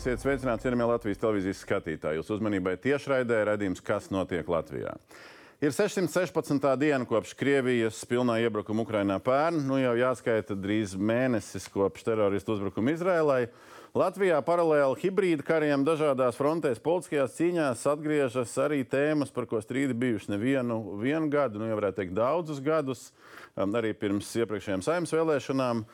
Esiet sveicināti, cienījamie Latvijas televīzijas skatītāji. Jūsu uzmanībai tiešraidē redzējums, kas notiek Latvijā. Ir 616. diena kopš Krievijas pilnā iebrukuma Ukrainā pērn. Nu jau jāskaita drīz mēnesis kopš teroristu uzbrukuma Izrēlai. Latvijā paralēli hibrīda kariem dažādās frontēs politiskajās cīņās atgriežas arī tēmas, par ko strīdi bijuši nevienu vienu gadu, nu jau varētu teikt daudzus gadus, um, arī pirms iepriekšējām saimnes vēlēšanām.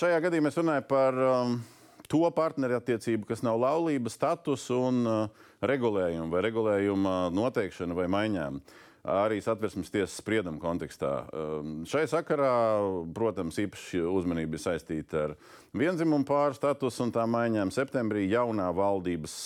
Šajā gadījumā es runāju par um, to partnerattiecību, kas nav laulības status un uh, regulējumu vai regulējuma noteikšana vai maiņām. Arī satversmes tiesas sprieduma kontekstā. Um, šai sakarā, protams, īpaši uzmanība ir saistīta ar vienzimumu pāru statusu un tā maiņām. Septembrī jaunā valdības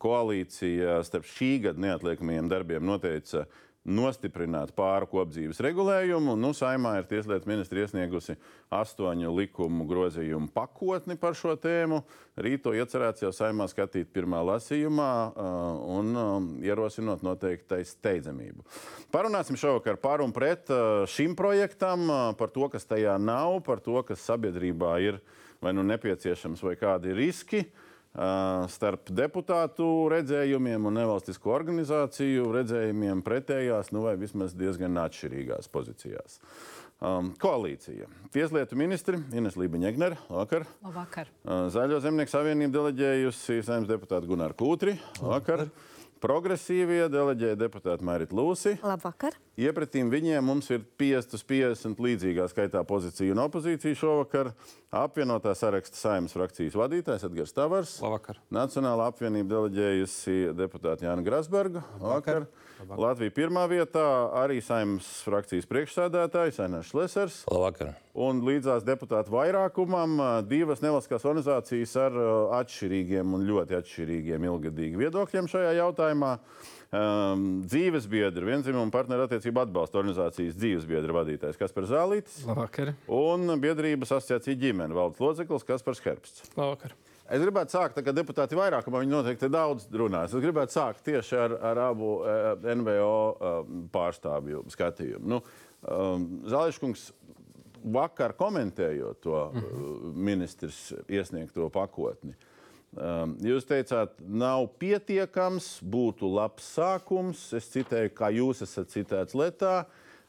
koalīcija starp šī gada neatliekamajiem darbiem noteica nostiprināt pāru kopdzīves regulējumu. Nu, saimā ir Tieslietu ministri iesniegusi astoņu likumu grozījumu pakotni par šo tēmu. Rīt to iecerēts jau saimā skatīt pirmā lasījumā uh, un um, ierosinot noteiktai steidzamību. Parunāsim šovakar par un pret uh, šim projektam, uh, par to, kas tajā nav, par to, kas sabiedrībā ir vai nu nepieciešams vai kādi riski. Uh, starp deputātu redzējumiem un nevalstisko organizāciju redzējumiem pretējās, nu vai vismaz diezgan atšķirīgās pozīcijās. Um, koalīcija. Tieslietu ministri Ines Lībiņa-Egnere, vakar. Labvakar. Uh, Zaļo zemnieku savienību deleģējusi saimnes deputāta Gunār Kūtri. Vakar. Labvakar. Progresīvie deleģēja deputāti Mārīt Lūsi. Labvakar. Iepratīm viņiem mums ir 50 uz 50 līdzīgā skaitā pozīcija un opozīcija šovakar. Apvienotā saraksta saimnes frakcijas vadītājs Edgars Tavars. Labvakar. Nacionāla apvienība deleģējusi deputāti Jāna Grasberga. Labvakar. Labvakar. Latvija pirmā vietā arī saimnes frakcijas priekšsēdētājs Ainārs Šlesers. Labvakar. Un līdzās deputātu vairākumam divas nevalstiskās organizācijas ar atšķirīgiem un ļoti atšķirīgiem ilgadīgiem viedokļiem šajā jautājumā. Um, dzīves biedra, vienzimuma partnerattiecību atbalsta organizācijas dzīves biedra vadītājs Kaspars Zālītis. Labvakar. Un biedrības asociācija ģimene valdes loceklis Kaspars Herbsts. Labvakar. Es gribētu sākt, ka deputāti vairākumā viņi noteikti daudz runās. Es gribētu sākt tieši ar, ar abu uh, NVO uh, pārstāvju skatījumu. Nu, um, Zālīškungs vakar komentējot to uh, ministrs iesniegto pakotni. Um, jūs teicāt, nav pietiekams, būtu labs sākums. Es citēju, kā jūs esat citēts Lietā.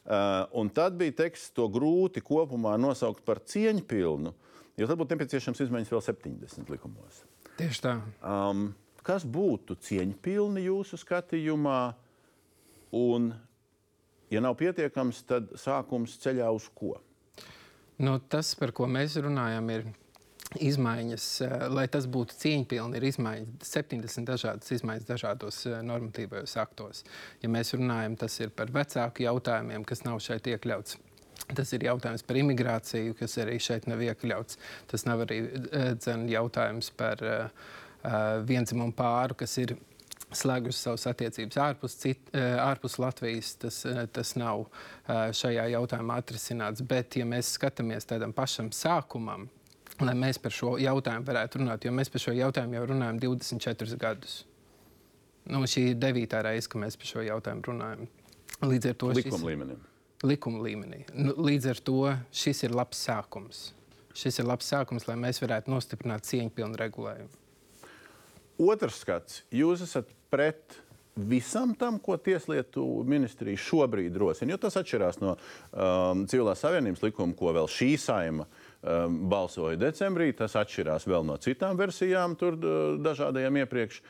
Uh, un tad bija teksts to grūti kopumā nosaukt par cieņpilnu, jo tad būtu nepieciešams izmaiņas vēl 70 likumos. Tieši tā. Um, kas būtu cieņpilni jūsu skatījumā? Un, ja nav pietiekams, tad sākums ceļā uz ko? Nu, tas, par ko mēs runājam, ir izmaiņas, eh, lai tas būtu cieņpilni, ir izmaiņas, 70 dažādas izmaiņas dažādos eh, normatīvajos aktos. Ja mēs runājam, tas ir par vecāku jautājumiem, kas nav šeit iekļauts. Tas ir jautājums par imigrāciju, kas arī šeit nav iekļauts. Tas nav arī eh, dzen, jautājums par uh, vienzimumu pāru, kas ir slēgusi savas attiecības ārpus, cit, ārpus Latvijas. Tas, tas nav šajā jautājumā atrisināts. Bet, ja mēs skatāmies tādam pašam sākumam, lai mēs par šo jautājumu varētu runāt, jo mēs par šo jautājumu jau runājam 24 gadus. Nu, šī ir devītā reize, kad mēs par šo jautājumu runājam. Līdz ar to likuma šis, līmenī. Likuma līmenī. Nu, līdz ar to šis ir labs sākums. Šis ir labs sākums, lai mēs varētu nostiprināt cieņpilnu regulējumu. Otrs skats. Jūs esat pret visam tam, ko Tieslietu ministrija šobrīd rosina, jo tas atšķirās no um, civilās savienības likuma, ko vēl šī saima um, balsoja decembrī. Tas atšķirās vēl no citām versijām, tur dažādajām iepriekš.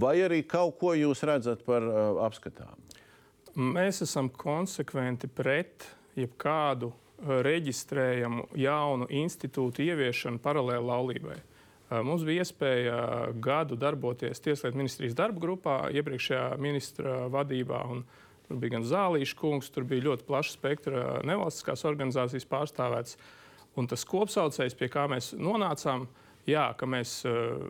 Vai arī kaut ko jūs redzat par uh, apskatām? Mēs esam konsekventi pret jebkādu uh, reģistrējumu jaunu institūtu ieviešanu paralēli laulībai. Uh, mums bija iespēja gadu darboties Tieslietu ministrijas darba grupā, iepriekšējā ministra vadībā. Tur bija gan Zālīša kungs, tur bija ļoti plaša spektra nevalstiskās organizācijas pārstāvētas. Uh, Un tas kopsaucējs, pie kā mēs nonācām, jā, ka mēs uh,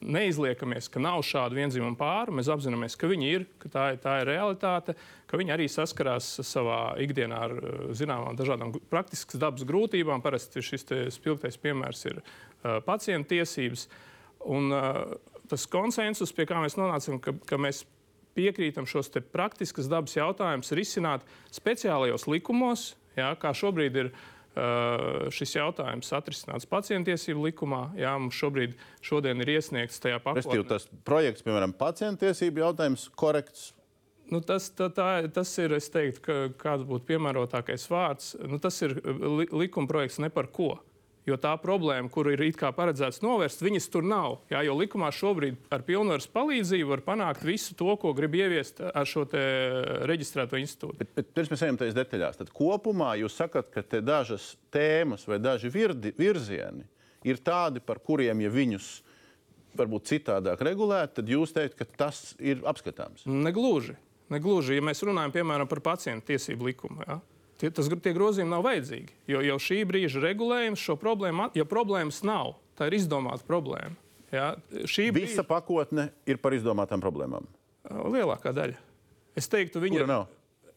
neizliekamies, ka nav šādu vienzimumu pāru. Mēs apzināmies, ka viņi ir, ka tā, ir, tā ir realitāte, ka viņi arī saskarās savā ikdienā ar uh, zināmām dažādām praktiskas dabas grūtībām. Parasti šis spilgtais piemērs ir uh, pacienta tiesības. Un, uh, tas konsensus, pie kā mēs nonācām, ka, ka mēs piekrītam šos praktiskas dabas jautājumus risināt speciālajos likumos, jā, kā šobrīd ir uh, šis jautājums atrisināts pacientiesību likumā. Jā, mums šobrīd ir iesniegts tajā pakotnē. tas projekts, piemēram, pacientiesību jautājums, korekts. Nu, tas, tā, tā, tas ir, es teiktu, ka, kāds būtu piemērotākais vārds. Nu, tas ir li, likuma projekts ne par ko. Jo tā problēma, kuru ir paredzēts novērst, viņas tur nav. Jā, jo likumā šobrīd ar pilnvaras palīdzību var panākt visu to, ko grib ieviest ar šo reģistrēto institūtu. Bet, bet pirms mēs ejam tajās detaļās, tad kopumā jūs sakat, ka te dažas tēmas vai daži virdi, virzieni ir tādi, par kuriem, ja viņus varbūt citādāk regulētu, tad jūs teikt, ka tas ir apskatāms. Negluži. Negluži. Ja mēs runājam piemēram par pacientu tiesību likumu, ja, tie, tas, tie grozījumi nav vajadzīgi. Jo jau šī brīža regulējums šo problēmu, ja problēmas nav, tā ir izdomāta problēma. Ja, šī Visa pakotne ir par izdomātām problēmām. lielākā daļa. Es teiktu, viņa nav?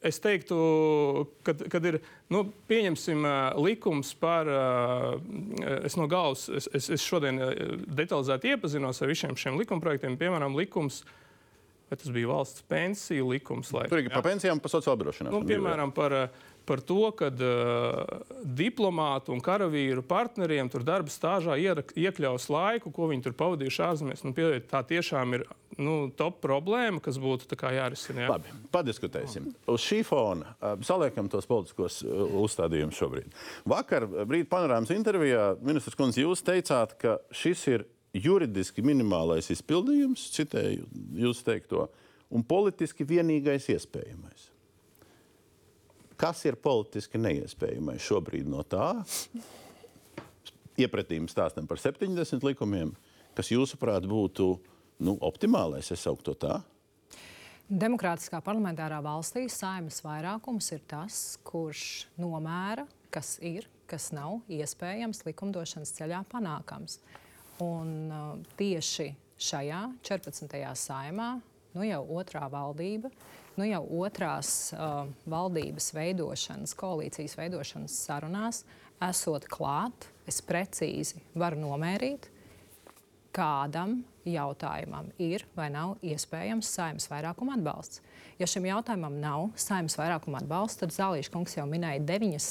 Es teiktu, kad, kad ir nu, pieņemsim uh, likums par, uh, es no galvas, es, es, es šodien uh, detalizēti iepazinos ar visiem šiem likumprojektiem, piemēram, likums, vai tas bija valsts pensiju likums. Laikam, Tur ir par pensijām, par sociālo apdrošināšanu. Nu, piemēram, par, uh, par to, ka uh, diplomātu un karavīru partneriem tur darba stāžā ierak- iekļaus laiku, ko viņi tur pavadījuši ārzemēs. Nu, piedodiet, tā tiešām ir nu, top problēma, kas būtu jārisina. Jā. Labi, padiskutēsim. Uz šī fona uh, saliekam tos politiskos uh, uzstādījumus šobrīd. Vakar brīdī panorāmas intervijā ministrs Kunze, jūs teicāt, ka šis ir juridiski minimālais izpildījums, citēju jūs teikto, un politiski vienīgais iespējamais. Kas ir politiski neiespējamais šobrīd no tā? Iepratīm stāstam par 70 likumiem, kas jūsuprāt būtu nu, optimālais, es sauktu to tā. Demokrātiskā parlamentārā valstī saimas vairākums ir tas, kurš nomēra, kas ir, kas nav iespējams likumdošanas ceļā panākams. Un uh, tieši šajā 14. saimā, nu jau otrā valdība, nu jau otrās uh, valdības veidošanas, koalīcijas veidošanas sarunās, esot klāt, es precīzi varu nomērīt, kādam jautājumam ir vai nav iespējams saimnes vairākuma atbalsts. Ja šim jautājumam nav saimnes vairākuma atbalsta, tad Zālīša kungs jau minēja deviņas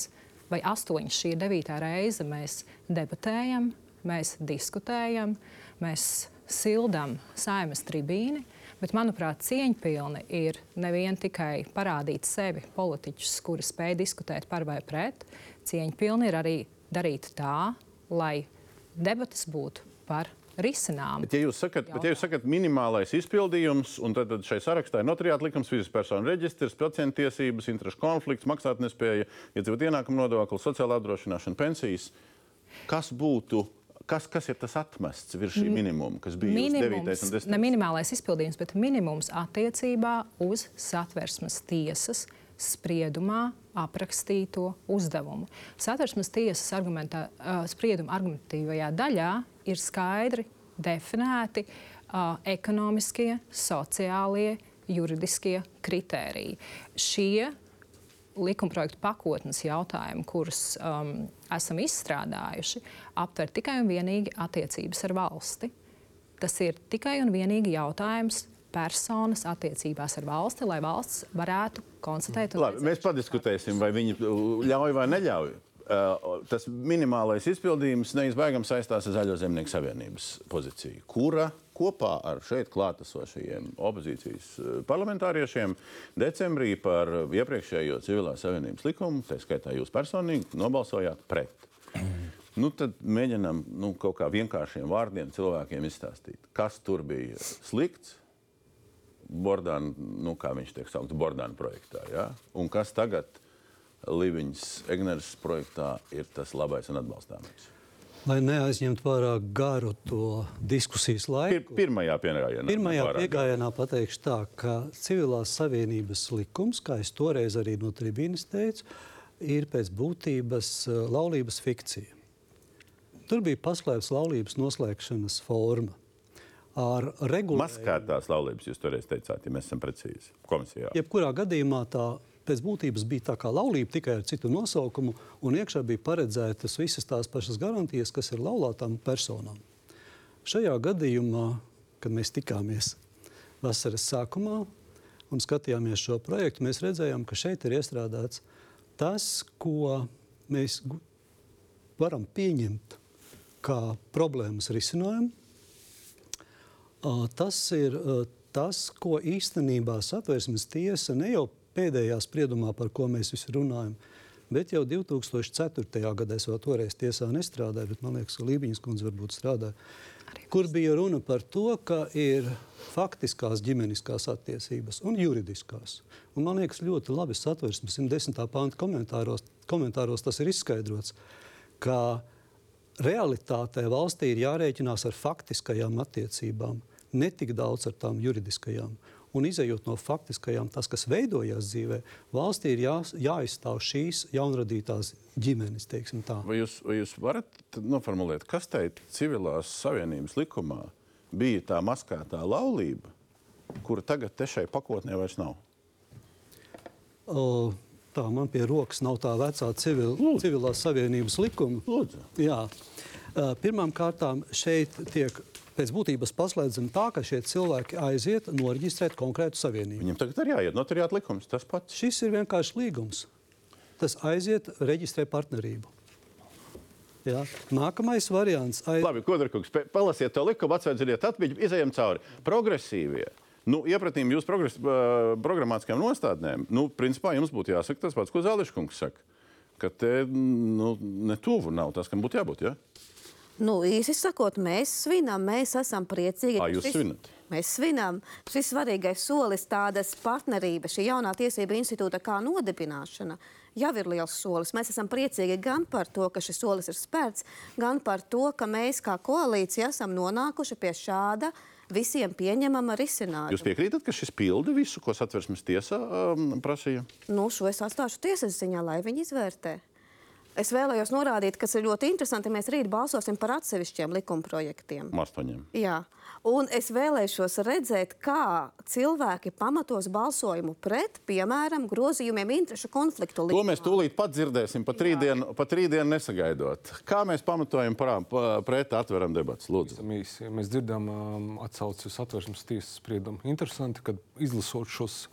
vai astoņas. Šī ir devītā reize. Mēs debatējam, mēs diskutējam, mēs sildām saimnes tribīni. Bet, manuprāt, cieņpilni ir nevien tikai parādīt sevi politiķus, kuri spēj diskutēt par vai pret. Cieņpilni ir arī darīt tā, lai debatas būtu par risinājumu. Bet, ja jūs sakat, bet, ja jūs sakat minimālais izpildījums, un tad, tad šai sarakstā ir notariāta likums, fiziskas personas reģistrs, pacientu tiesības, interešu konflikts, maksātnespēja, iedzīvot ienākumu nodokli, sociālā apdrošināšana, pensijas, kas būtu? Kas, kas ir tas atmests virs šī minimuma, kas bija minimums, 9. un 10. ne minimālais izpildījums, bet minimums attiecībā uz satversmes tiesas spriedumā aprakstīto uzdevumu. Satversmes tiesas argumentā, sprieduma argumentatīvajā daļā ir skaidri definēti uh, ekonomiskie, sociālie, juridiskie kritēriji. Šie likumprojektu pakotnes jautājumi, kurus um, esam izstrādājuši, aptver tikai un vienīgi attiecības ar valsti. Tas ir tikai un vienīgi jautājums personas attiecībās ar valsti, lai valsts varētu konstatēt. Labi, mēs padiskutēsim, vai viņi ļauj vai neļauj. Uh, tas minimālais izpildījums neizbēgami saistās ar Zaļo zemnieku savienības pozīciju, kura kopā ar šeit klātesošajiem opozīcijas uh, parlamentāriešiem decembrī par iepriekšējo civilās savienības likumu, tā skaitā jūs personīgi, nobalsojāt pret. Nu, tad mēģinām nu, kaut kā vienkāršiem vārdiem cilvēkiem izstāstīt, kas tur bija slikts. Bordāna, nu, kā viņš tiek saukts, Bordāna projektā. Ja? Un kas tagad Līviņas Egneres projektā ir tas labais un atbalstāmais? Lai neaizņemtu pārāk garu to diskusijas Pir, laiku. pirmajā pienājienā. Pirmajā piegājienā pateikšu tā, ka civilās savienības likums, kā es toreiz arī no tribīnes teicu, ir pēc būtības eh, laulības fikcija. Tur bija paslēpts laulības noslēgšanas forma. Ar regulējumu. Maskētās laulības, jūs toreiz teicāt, ja mēs esam precīzi komisijā. Jebkurā gadījumā tā pēc būtības bija tā kā laulība tikai ar citu nosaukumu, un iekšā bija paredzētas visas tās pašas garantijas, kas ir laulātām personām. Šajā gadījumā, kad mēs tikāmies vasaras sākumā un skatījāmies šo projektu, mēs redzējām, ka šeit ir iestrādāts tas, ko mēs varam pieņemt kā problēmas risinājumu, tas ir tas, ko īstenībā satversmes tiesa ne jau pēdējā spriedumā, par ko mēs visi runājam, bet jau 2004. gadā es vēl toreiz tiesā nestrādāju, bet man liekas, ka Lībiņas kundze varbūt strādāja. Kur bija runa par to, ka ir faktiskās ģimeniskās attiecības un juridiskās. Un man liekas, ļoti labi satversmes 110. pānta komentāros, komentāros tas ir izskaidrots, ka realitātē valstī ir jārēķinās ar faktiskajām attiecībām, ne tik daudz ar tām juridiskajām. Un izējot no faktiskajām, tas, kas veidojās dzīvē, valstī ir jā, jāizstāv šīs jaunradītās ģimenes. Vai jūs, vai jūs varat noformulēt, kas tajā civilās savienības likumā bija tā maskētā laulība, kura tagad te šai pakotnē vairs nav? O, tā man pie rokas nav tā vecā civil, Lūdzu. civilās savienības likuma. Lūdzu. Jā. Pirmkārt, šeit tiek pēc būtības paslēdzam tā, ka šie cilvēki aiziet noreģistrēt konkrētu savienību. Viņam tagad ir jāiet notariāta likums, tas pats. Šis ir vienkārši līgums. Tas aiziet reģistrē partnerību. Jā. Nākamais variants. Aiz... Labi, Kodarkungs, palasiet to likumu, atsveidziniet atmiņu, izējam cauri. Progresīvie. Nu, iepratīm jūsu progres, uh, programmātiskajām nostādnēm, nu, principā jums būtu jāsaka tas pats, ko Zāliškungs saka. Ka te nu, netuvu nav tas, kam būtu jābūt. Ja? Nu, īsi sakot, mēs svinam, mēs esam priecīgi. Kā jūs šis, svinat? Mēs svinam. Šis svarīgais solis, tādas partnerības, šī jaunā tiesība institūta kā nodibināšana, jau ir liels solis. Mēs esam priecīgi gan par to, ka šis solis ir spērts, gan par to, ka mēs kā koalīcija esam nonākuši pie šāda visiem pieņemama risinājuma. Jūs piekrītat, ka šis pilda visu, ko satversmes tiesā um, prasīja? Nu, šo es atstāšu tiesas ziņā, lai viņi izvērtē. Es vēlējos norādīt, kas ir ļoti interesanti. Mēs rīt balsosim par atsevišķiem likumprojektiem. Astoņiem. Jā. Un es vēlēšos redzēt, kā cilvēki pamatos balsojumu pret, piemēram, grozījumiem interešu konfliktu likumā. To mēs tūlīt pat dzirdēsim, pat rītdien, pat rītdien nesagaidot. Kā mēs pamatojam parā, pret, atveram debatas? Lūdzu. Mēs, mēs dzirdam um, atsauci uz atversmes tiesas spriedumu. Interesanti, ka izlasot šos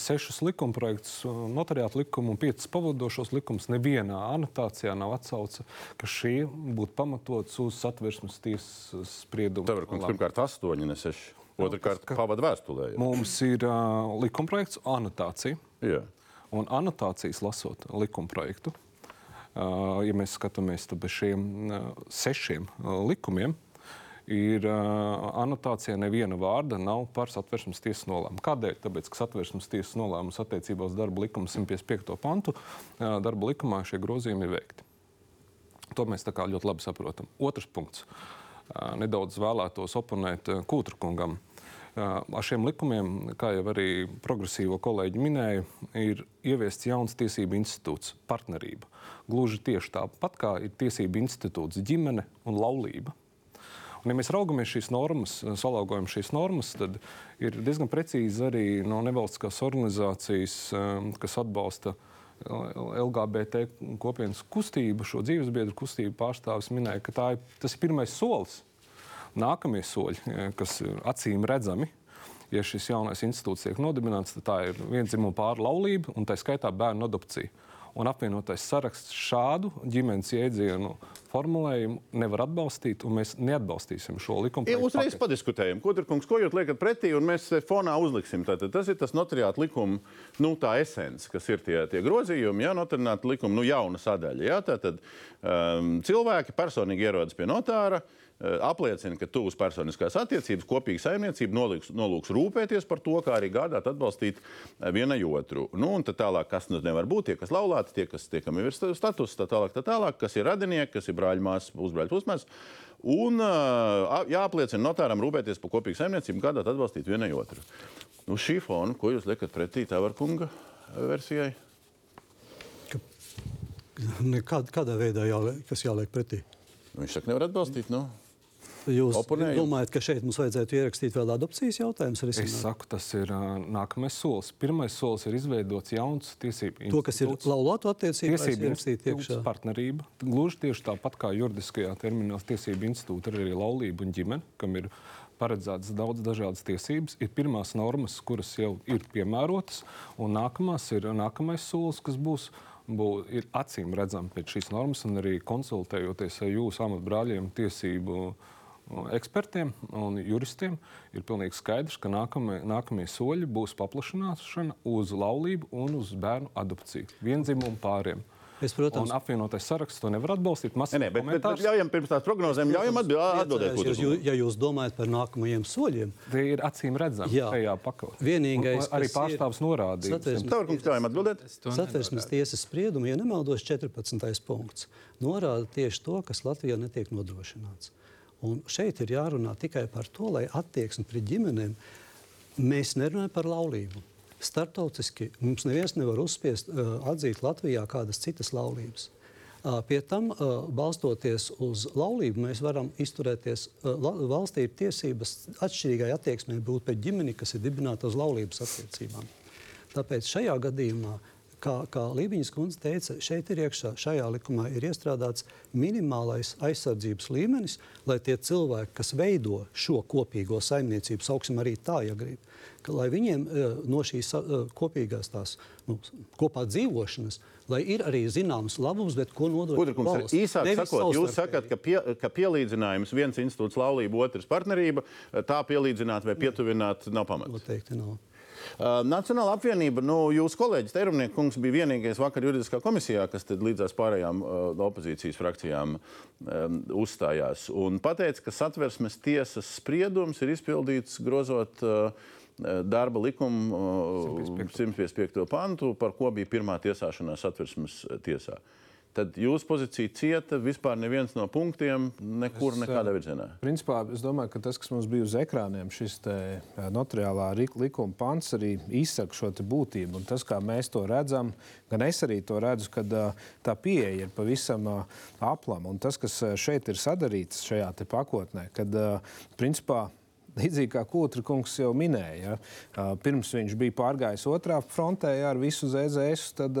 sešus likumprojektus, notariātu likumu un piecus pavadošos likumus. Nevienā anotācijā nav atsauce, ka šie būtu pamatots uz satversmes tiesas spriedumu. Tev ir pirmkārt astoņi, ne seši. Otrakārt, pavadu vēstulē. Jā. Mums ir uh, likumprojekts, anotācija. Jā. Un anotācijas lasot likumprojektu, uh, ja mēs skatāmies bez šiem uh, sešiem uh, likumiem, ir uh, anotācijā neviena vārda nav par satversmes tiesas nolēmumu. Kādēļ? Tāpēc, ka satversmes tiesas nolēmums attiecībā uz darba likuma 155. pantu uh, darba likumā šie grozījumi ir veikti. To mēs ļoti labi saprotam. Otrs punkts. Uh, nedaudz vēlētos oponēt uh, Kūtrkungam. Uh, ar šiem likumiem, kā jau arī progresīvo kolēģi minēja, ir ieviests jauns tiesību institūts - partnerība. Gluži tieši tāpat kā ir tiesību institūts ģimene un laulība. Un, ja mēs raugamies šīs normas, salāgojam šīs normas, tad ir diezgan precīzi arī no nevalstiskās organizācijas, um, kas atbalsta LGBT kopienas kustību, šo dzīvesbiedru kustību pārstāvis minēja, ka ir, tas ir pirmais solis. Nākamie soļi, kas acīm redzami, ja šis jaunais institūts tiek nodibināts, tad tā ir vienzimuma pārlaulība un tā skaitā bērnu adopcija un apvienotais saraksts šādu ģimenes jēdzienu formulējumu nevar atbalstīt, un mēs neatbalstīsim šo likumu. Ja, uzreiz paketi. padiskutējam, ko tur kungs, ko jūs liekat pretī, un mēs fonā uzliksim. Tātad, tas ir tas notariāta likuma, nu, tā esence, kas ir tie, tie grozījumi, ja notariāta likuma, nu, jauna sadaļa. Ja? Tātad um, cilvēki personīgi ierodas pie notāra. Uh, Eh, apliecina, ka tuvas personiskās attiecības, kopīga saimniecība, nolūks, nolūks rūpēties par to, kā arī gādāt, atbalstīt eh, vienai otru. Nu, un tālāk, kas nu nevar būt, tie, kas laulāti, tie, kas tiekam ir status, tā tālāk, tā tālāk, kas ir radinieki, kas ir brāļmās, uzbrāļu pusmēs. Un uh, jāapliecina notāram rūpēties par kopīgu saimniecību, gādāt, atbalstīt vienai otru. Nu, šī fona, ko jūs liekat pretī Tāvar kunga versijai? Nekād, kādā veidā jāliek, kas jāliek pretī? Viņš saka, nevar atbalstīt. Nu. Jūs Oponējum. domājat, ka šeit mums vajadzētu ierakstīt vēl adopcijas jautājumus? Es saku, tas ir uh, nākamais solis. Pirmais solis ir izveidots jauns tiesību institūts. To, kas ir laulāto attiecību tiesību partnerība. Gluži tieši tāpat kā juridiskajā terminā tiesību institūta ir arī laulība un ģimene, kam ir paredzētas daudz dažādas tiesības. Ir pirmās normas, kuras jau ir piemērotas, un nākamās ir nākamais solis, kas būs bū, ir acīm redzama pēc šīs normas, un arī konsultējoties ar jūsu amatbrāļiem, tiesību uh, ekspertiem un juristiem, ir pilnīgi skaidrs, ka nākamie, nākamie soļi būs paplašināšana uz laulību un uz bērnu adopciju vienzimumu pāriem. Es, protams, un apvienotais saraksts to nevar atbalstīt. Nē, nē, bet, bet, bet ļaujam pirms tās prognozēm, ļaujam atbild- atbildēt. Jūs, jūs, ja jūs domājat par nākamajiem soļiem, Tie ir acīm redzami Jā. šajā pakāpē. Vienīgais, arī kas ir pārstāvs norādīja. To Satversmes tiesas spriedumu, ja nemaldos, 14. punkts norāda tieši to, kas Latvijā netiek nodrošināts. Un šeit ir jārunā tikai par to, lai attieksme pret ģimenēm mēs nerunājam par laulību. Startautiski mums neviens nevar uzspiest uh, atzīt Latvijā kādas citas laulības. Uh, Pie tam, uh, balstoties uz laulību, mēs varam izturēties. la- Valstī ir tiesības atšķirīgai attieksmei būt pret ģimeni, kas ir dibināta uz laulības attiecībām. Tāpēc šajā gadījumā, kā, kā Lībiņas kundze teica, šeit ir iekšā, šajā likumā ir iestrādāts minimālais aizsardzības līmenis, lai tie cilvēki, kas veido šo kopīgo saimniecību, sauksim arī tā, ja grib, ka, lai viņiem eh, no šīs eh, kopīgās tās nu, kopā dzīvošanas, lai ir arī zināms labums, bet ko nodrošina Kudrkungs, īsāk Nevis sakot, jūs sakat, ka, pie, ka pielīdzinājums viens institūts laulība, otrs partnerība, tā pielīdzināt vai pietuvināt nav pamats. Noteikti nav. Uh, Nacionāla apvienība, nu, jūsu kolēģis Teirumnieks kungs bija vienīgais vakar juridiskā komisijā, kas tad līdzās pārējām uh, opozīcijas frakcijām um, uzstājās un pateica, ka satversmes tiesas spriedums ir izpildīts grozot uh, darba likumu uh, 155. pantu, par ko bija pirmā tiesāšanās satversmes tiesā. Tad jūsu pozīcija cieta, vispār neviens no punktiem nekur Es, nekādā virzienā. Principā es domāju, ka tas, kas mums bija uz ekrāniem, šis eh, notariālā likuma pants arī izsaka šo būtību. Un tas, kā mēs to redzam, gan es arī to redzu, ka tā pieeja ir pavisam aplama. Un tas, kas šeit ir sadarīts šajā pakotnē, kad principā. Līdzīgi kā Kūtra kungs jau minēja, ja, pirms viņš bija pārgājis otrā frontē ja, ar visu ZZS, tad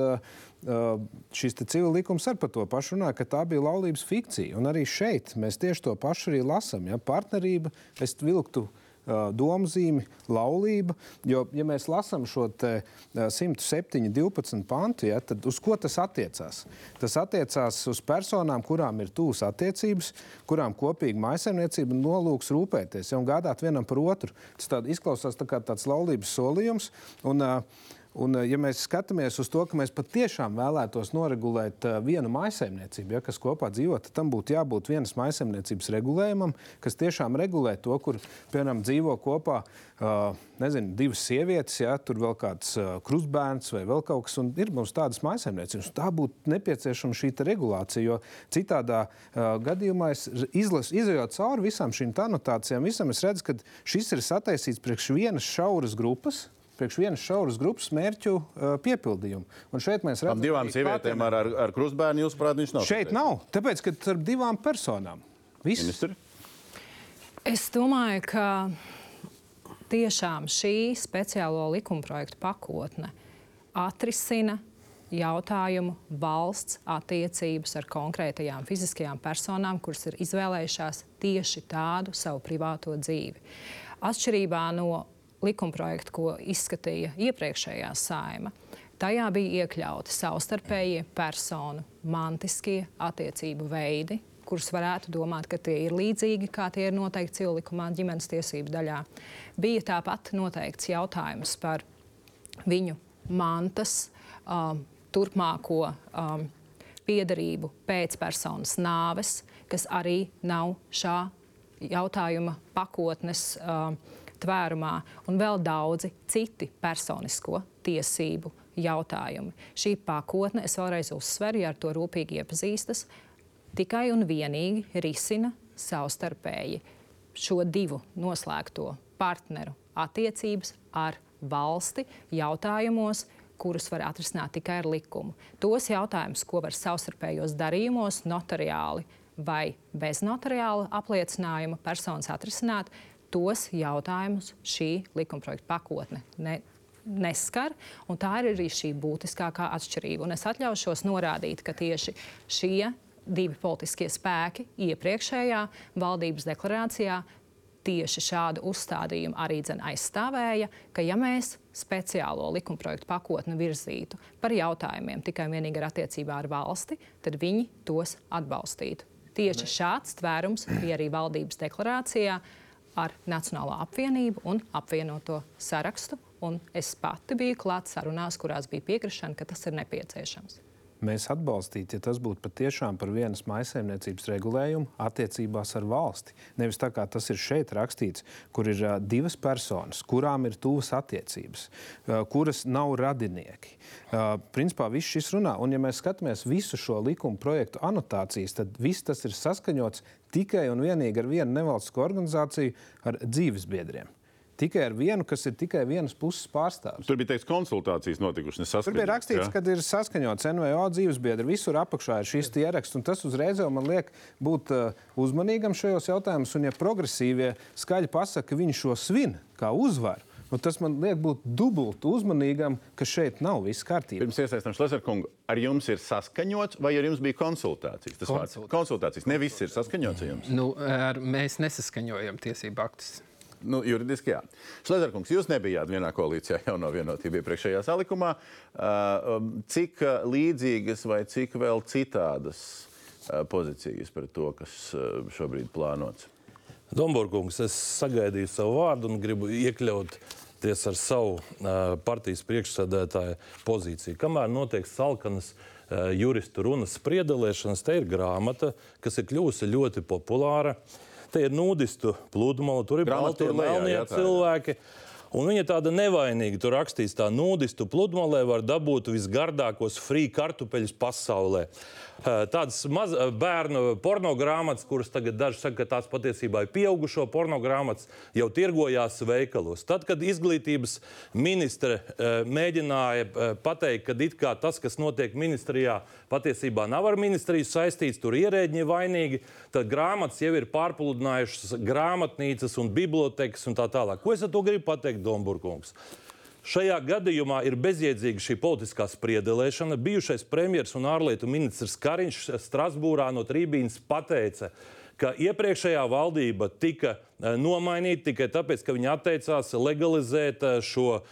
šis civil likums ar to pašu runā, ka tā bija laulības fikcija. Un arī šeit mēs tieši to pašu arī lasām. Ja, partnerība, es vilktu domzīmi, laulība. Jo, ja mēs lasām šo te, uh, 107, 12 pantu, ja, tad uz ko tas attiecās? Tas attiecās uz personām, kurām ir tūs attiecības, kurām kopīga maisaimniecība nolūks rūpēties ja, un gādāt vienam par otru. Tas tād, izklausās tā kā tāds laulības solījums. Un, uh, Un, ja mēs skatāmies uz to, ka mēs patiešām vēlētos noregulēt uh, vienu maisaimniecību, ja, kas kopā dzīvo, tad tam būtu jābūt vienas maisaimniecības regulējumam, kas tiešām regulē to, kur, piemēram, dzīvo kopā uh, nezinu, divas sievietes, ja tur vēl kāds krustbērns vai vēl kaut kas, un ir mums tādas maisaimniecības. Tā būtu nepieciešama šī regulācija, jo citādā gadījumā es izlasu, izējot cauri visām šīm anotācijām, visam es redzu, ka šis ir sataisīts priekš vienas šauras grupas priekš vienas šauras grupas mērķu uh, piepildījumu. Un šeit mēs redzam, divām ka sievietēm ar, ar, ar krustbērnu, jūsuprāt, viņš nav. Šeit nav, tāpēc, ka starp divām personām. Viss. Ministri? Es domāju, ka tiešām šī speciālo likumprojektu pakotne atrisina jautājumu valsts attiecības ar konkrētajām fiziskajām personām, kuras ir izvēlējušās tieši tādu savu privāto dzīvi. Atšķirībā no likumprojekta, ko izskatīja iepriekšējā saima, tajā bija iekļauti savstarpējie personu mantiskie attiecību veidi, kurus varētu domāt, ka tie ir līdzīgi, kā tie ir noteikti cilvēkumā ģimenes tiesību daļā. Bija tāpat noteikts jautājums par viņu mantas um, turpmāko um, piedarību pēc personas nāves, kas arī nav šā jautājuma pakotnes um, tvērumā, un vēl daudzi citi personisko tiesību jautājumi. Šī pakotne, es vēlreiz uzsveru, ja ar to rūpīgi iepazīstas, tikai un vienīgi risina savstarpēji šo divu noslēgto partneru attiecības ar valsti jautājumos, kurus var atrisināt tikai ar likumu. Tos jautājumus, ko var savstarpējos darījumos, notariāli vai bez notariāla apliecinājuma personas atrisināt, tos jautājumus šī likumprojekta pakotne ne, neskar. Tā ir arī šī būtiskākā atšķirība. Un es atļaušos norādīt, ka tieši šie divi politiskie spēki iepriekšējā valdības deklarācijā tieši šādu uzstādījumu arī aizstāvēja, ka ja mēs speciālo likumprojektu pakotni virzītu par jautājumiem tikai un vienīgi ar attiecībā ar valsti, tad viņi tos atbalstītu. Tieši šāds tvērums bija arī valdības deklarācijā ar Nacionālo apvienību un apvienoto sarakstu. Un es pati biju klāta sarunās, kurās bija piekrišana, ka tas ir nepieciešams mēs atbalstītu, ja tas būtu patiešām par vienas maisaimniecības regulējumu attiecībās ar valsti. Nevis tā kā tas ir šeit rakstīts, kur ir uh, divas personas, kurām ir tuvas attiecības, uh, kuras nav radinieki. Uh, principā viss šis runā, un ja mēs skatāmies visu šo likuma projektu anotācijas, tad viss tas ir saskaņots tikai un vienīgi ar vienu nevalstisko organizāciju, ar dzīvesbiedriem tikai ar vienu, kas ir tikai vienas puses pārstāvis. Tur bija teikts, konsultācijas notikušas. Tur bija rakstīts, ja? ka ir saskaņots NVO dzīvesbiedri. Visur apakšā ir šīs ieraksts, un tas uzreiz jau man liek būt uh, uzmanīgam šajos jautājumos. Un, ja progresīvie skaļi pasaka, ka viņi šo svin kā uzvaru, Nu, tas man liek būt dubultu uzmanīgam, ka šeit nav viss kārtībā. Pirms iesaistām Šlesnerkungu, ar jums ir saskaņots vai ar jums bija konsultācijas? Tas Konsultācijas. vārds konsultācijas. Ne viss ir saskaņots ar jums. Nu, ar, mēs nesaskaņojam tiesību aktus. Nu, juridiski jā. Šlezerkungs, jūs nebijāt vienā koalīcijā jau no vienotība iepriekšējā salikumā. Um, cik līdzīgas vai cik vēl citādas pozīcijas par to, kas šobrīd plānots? Domburkungs, es sagaidīju savu vārdu un gribu iekļaut ties ar savu uh, partijas priekšsēdētāja pozīciju. Kamēr notiek salkanas uh, juristu runas spriedelēšanas, te ir grāmata, kas ir kļuvusi ļoti populāra. Uh, Te ir nudistu pludmale, tur ir balti un melnie cilvēki. Un viņa tāda nevainīga tur rakstīs, tā nudistu pludmalē var dabūt visgardākos frī kartupeļus pasaulē. Tādas maz, bērnu pornogrāmatas, kuras tagad daži saka, ka tās patiesībā ir pieaugušo pornogrāmatas, jau tirgojās veikalos. Tad, kad izglītības ministre mēģināja pateikt, ka tas, kas notiek ministrijā, patiesībā nav ar ministriju saistīts, tur ierēģi vainīgi, tad grāmatas jau ir pārpludinājušas grāmatnīcas un bibliotekas un tā tālāk. Ko es ar to gribu pateikt, Domburkungs? Šajā gadījumā ir bezjēdzīga šī politiskā spriedelēšana. Bijušais premjerministrs un ārlietu ministrs Kariņš Strasbūrā no trībīnas pateica, ka iepriekšējā valdība tika nomainīt tikai tāpēc, ka viņi atteicās legalizēt eh, šo uh,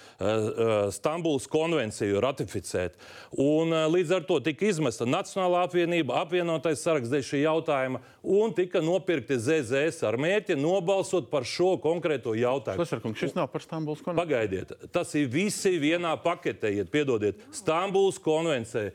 Stambulas konvenciju, ratificēt. Un, līdz ar to tika izmesta Nacionālā apvienība, apvienotais saraksts dēļ šī jautājuma un tika nopirkti ZZS ar mērķi nobalsot par šo konkrēto jautājumu. Tas ir kungs, šis nav par Stambulas konvenciju. Pagaidiet, tas ir visi vienā paketē, iet, piedodiet, Stambulas konvencija,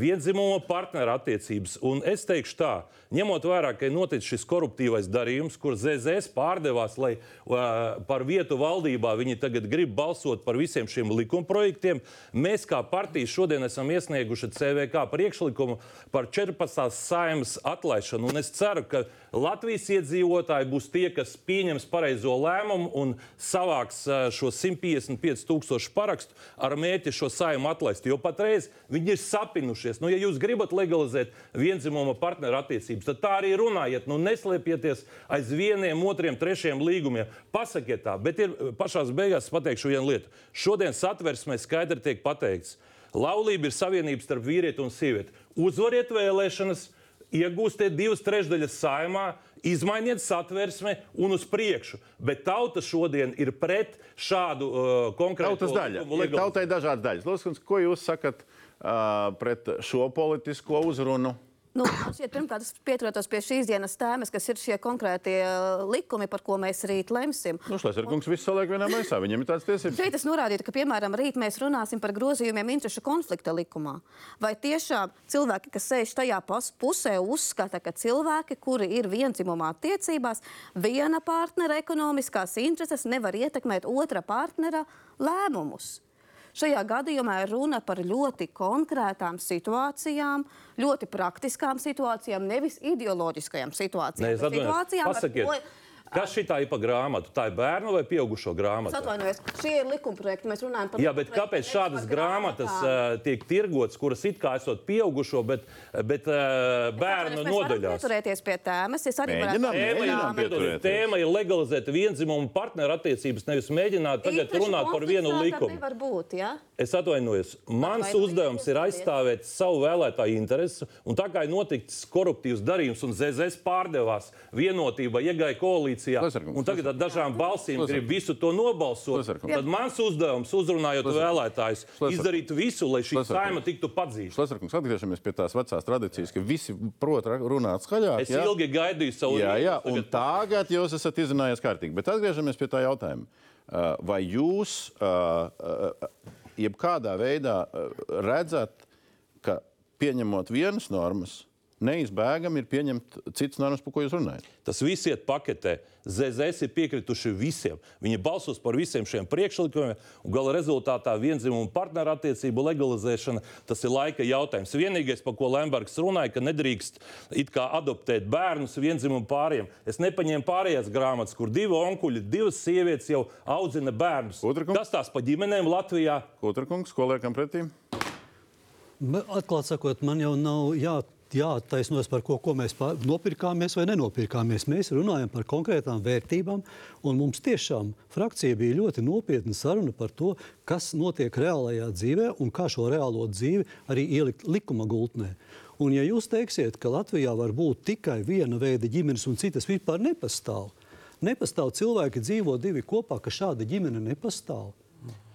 vienzimuma partneru attiecības. Un es teikšu tā, ņemot vērā, ka ir noticis šis koruptīvais darījums, kur ZZS pārdevās, lai uh, par vietu valdībā viņi tagad grib balsot par visiem šiem likumprojektiem. Mēs kā partija šodien esam iesnieguši CVK priekšlikumu par 14. saimas atlaišanu. Un es ceru, ka Latvijas iedzīvotāji būs tie, kas pieņems pareizo lēmumu un savāks šo 155 tūkstošu parakstu ar mērķi šo saimu atlaist. Jo patreiz viņi ir sapinušies. Nu, ja jūs gribat legalizēt vienzimuma partneru attiecības, tad tā arī runājiet. Nu, neslēpieties aiz vieniem, otriem, trešiem līgumiem. Pasakiet tā, bet ir pašā beigās pateikšu vienu lietu. Šodien satversmē skaidri tiek pateikts, laulība ir savienība starp vīrieti un sievieti. Uzvariet vēlēšanas! iegūstiet divas trešdaļas saimā, izmainiet satversmi un uz priekšu. Bet tauta šodien ir pret šādu uh, konkrētu daļu. Tautai ir dažādas daļas. Lūdzu, ko jūs sakat uh, pret šo politisko uzrunu? Nu, šķiet, pirmkārt, es pieturos pie šīs dienas tēmas, kas ir šie konkrētie likumi, par ko mēs rīt lemsim. Nu, Šlēsar kungs visu saliek vienā maisā, viņam ir tāds tiesības. Šeit es norādītu, ka, piemēram, rīt mēs runāsim par grozījumiem interešu konflikta likumā. Vai tiešām cilvēki, kas sēž tajā pusē, uzskata, ka cilvēki, kuri ir vienzimumā attiecībās, viena partnera ekonomiskās intereses nevar ietekmēt otra partnera lēmumus? Šajā gadījumā ir runa par ļoti konkrētām situācijām, ļoti praktiskām situācijām, nevis ideoloģiskajām situācijām. Ne, situācijām Pasakiet. ar Kas šī ir pa grāmatu? Tā ir bērnu vai pieaugušo grāmata? Es atvainojos, šie ir likumprojekti. Mēs runājam par Jā, bet kāpēc šādas grāmatas uh, tiek tirgotas, kuras it kā esot pieaugušo, bet, bet uh, bērnu nodaļās? Pieturēties pie tēmas. Es arī mēģinām, mēģinām pieturēties. Tēma ir legalizēt vienzimumu partneru attiecības, nevis mēģināt tagad runāt par vienu likumu. Būt, ja? Es atvainojos. Mans Atvainojos, uzdevums ir aizstāvēt savu vēlētāju interesu, un tā kā ir noticis koruptīvs darījums un ZZS pārdevās, vienotība iegāja koalīcija koalīcijā, Lesarkungs, un tagad ar dažām balsīm Lesarkungs. grib visu to nobalsot, Lesarkungs. tad mans uzdevums, uzrunājot vēlētājus, Lesarkungs. izdarīt visu, lai šī Lesarkungs. saima tiktu padzīta. Šlesarkungs, atgriežamies pie tās vecās tradīcijas, ka visi prot runāt skaļāk. Es ilgi gaidīju savu Jā, jā, un tagad jūs esat izrunājies kārtīgi. Bet atgriežamies pie tā jautājuma. Uh, Vai jūs uh, uh, jebkādā veidā redzat, ka pieņemot vienas normas, neizbēgami ir pieņemt citas normas, par ko jūs runājat? Tas viss iet paketē. ZZS ir piekrituši visiem. Viņi balsos par visiem šiem priekšlikumiem, un gala rezultātā vienzimumu partneru attiecību legalizēšana tas ir laika jautājums. Vienīgais, par ko Lembergs runāja, ka nedrīkst it kā adoptēt bērnus vienzimumu pāriem. Es nepaņēmu pārējās grāmatas, kur divi onkuļi, divas sievietes jau audzina bērnus. Otrakungs? Kas tās pa ģimenēm Latvijā? Otrakungs, ko liekam pretī? Bet, Atklāti sakot, man jau nav jā, jāattaisnos par ko, ko mēs nopirkāmies vai nenopirkāmies. Mēs runājam par konkrētām vērtībām, un mums tiešām frakcija bija ļoti nopietna saruna par to, kas notiek reālajā dzīvē un kā šo reālo dzīvi arī ielikt likuma gultnē. Un ja jūs teiksiet, ka Latvijā var būt tikai viena veida ģimenes un citas vispār nepastāv, nepastāv cilvēki dzīvo divi kopā, ka šāda ģimene nepastāv.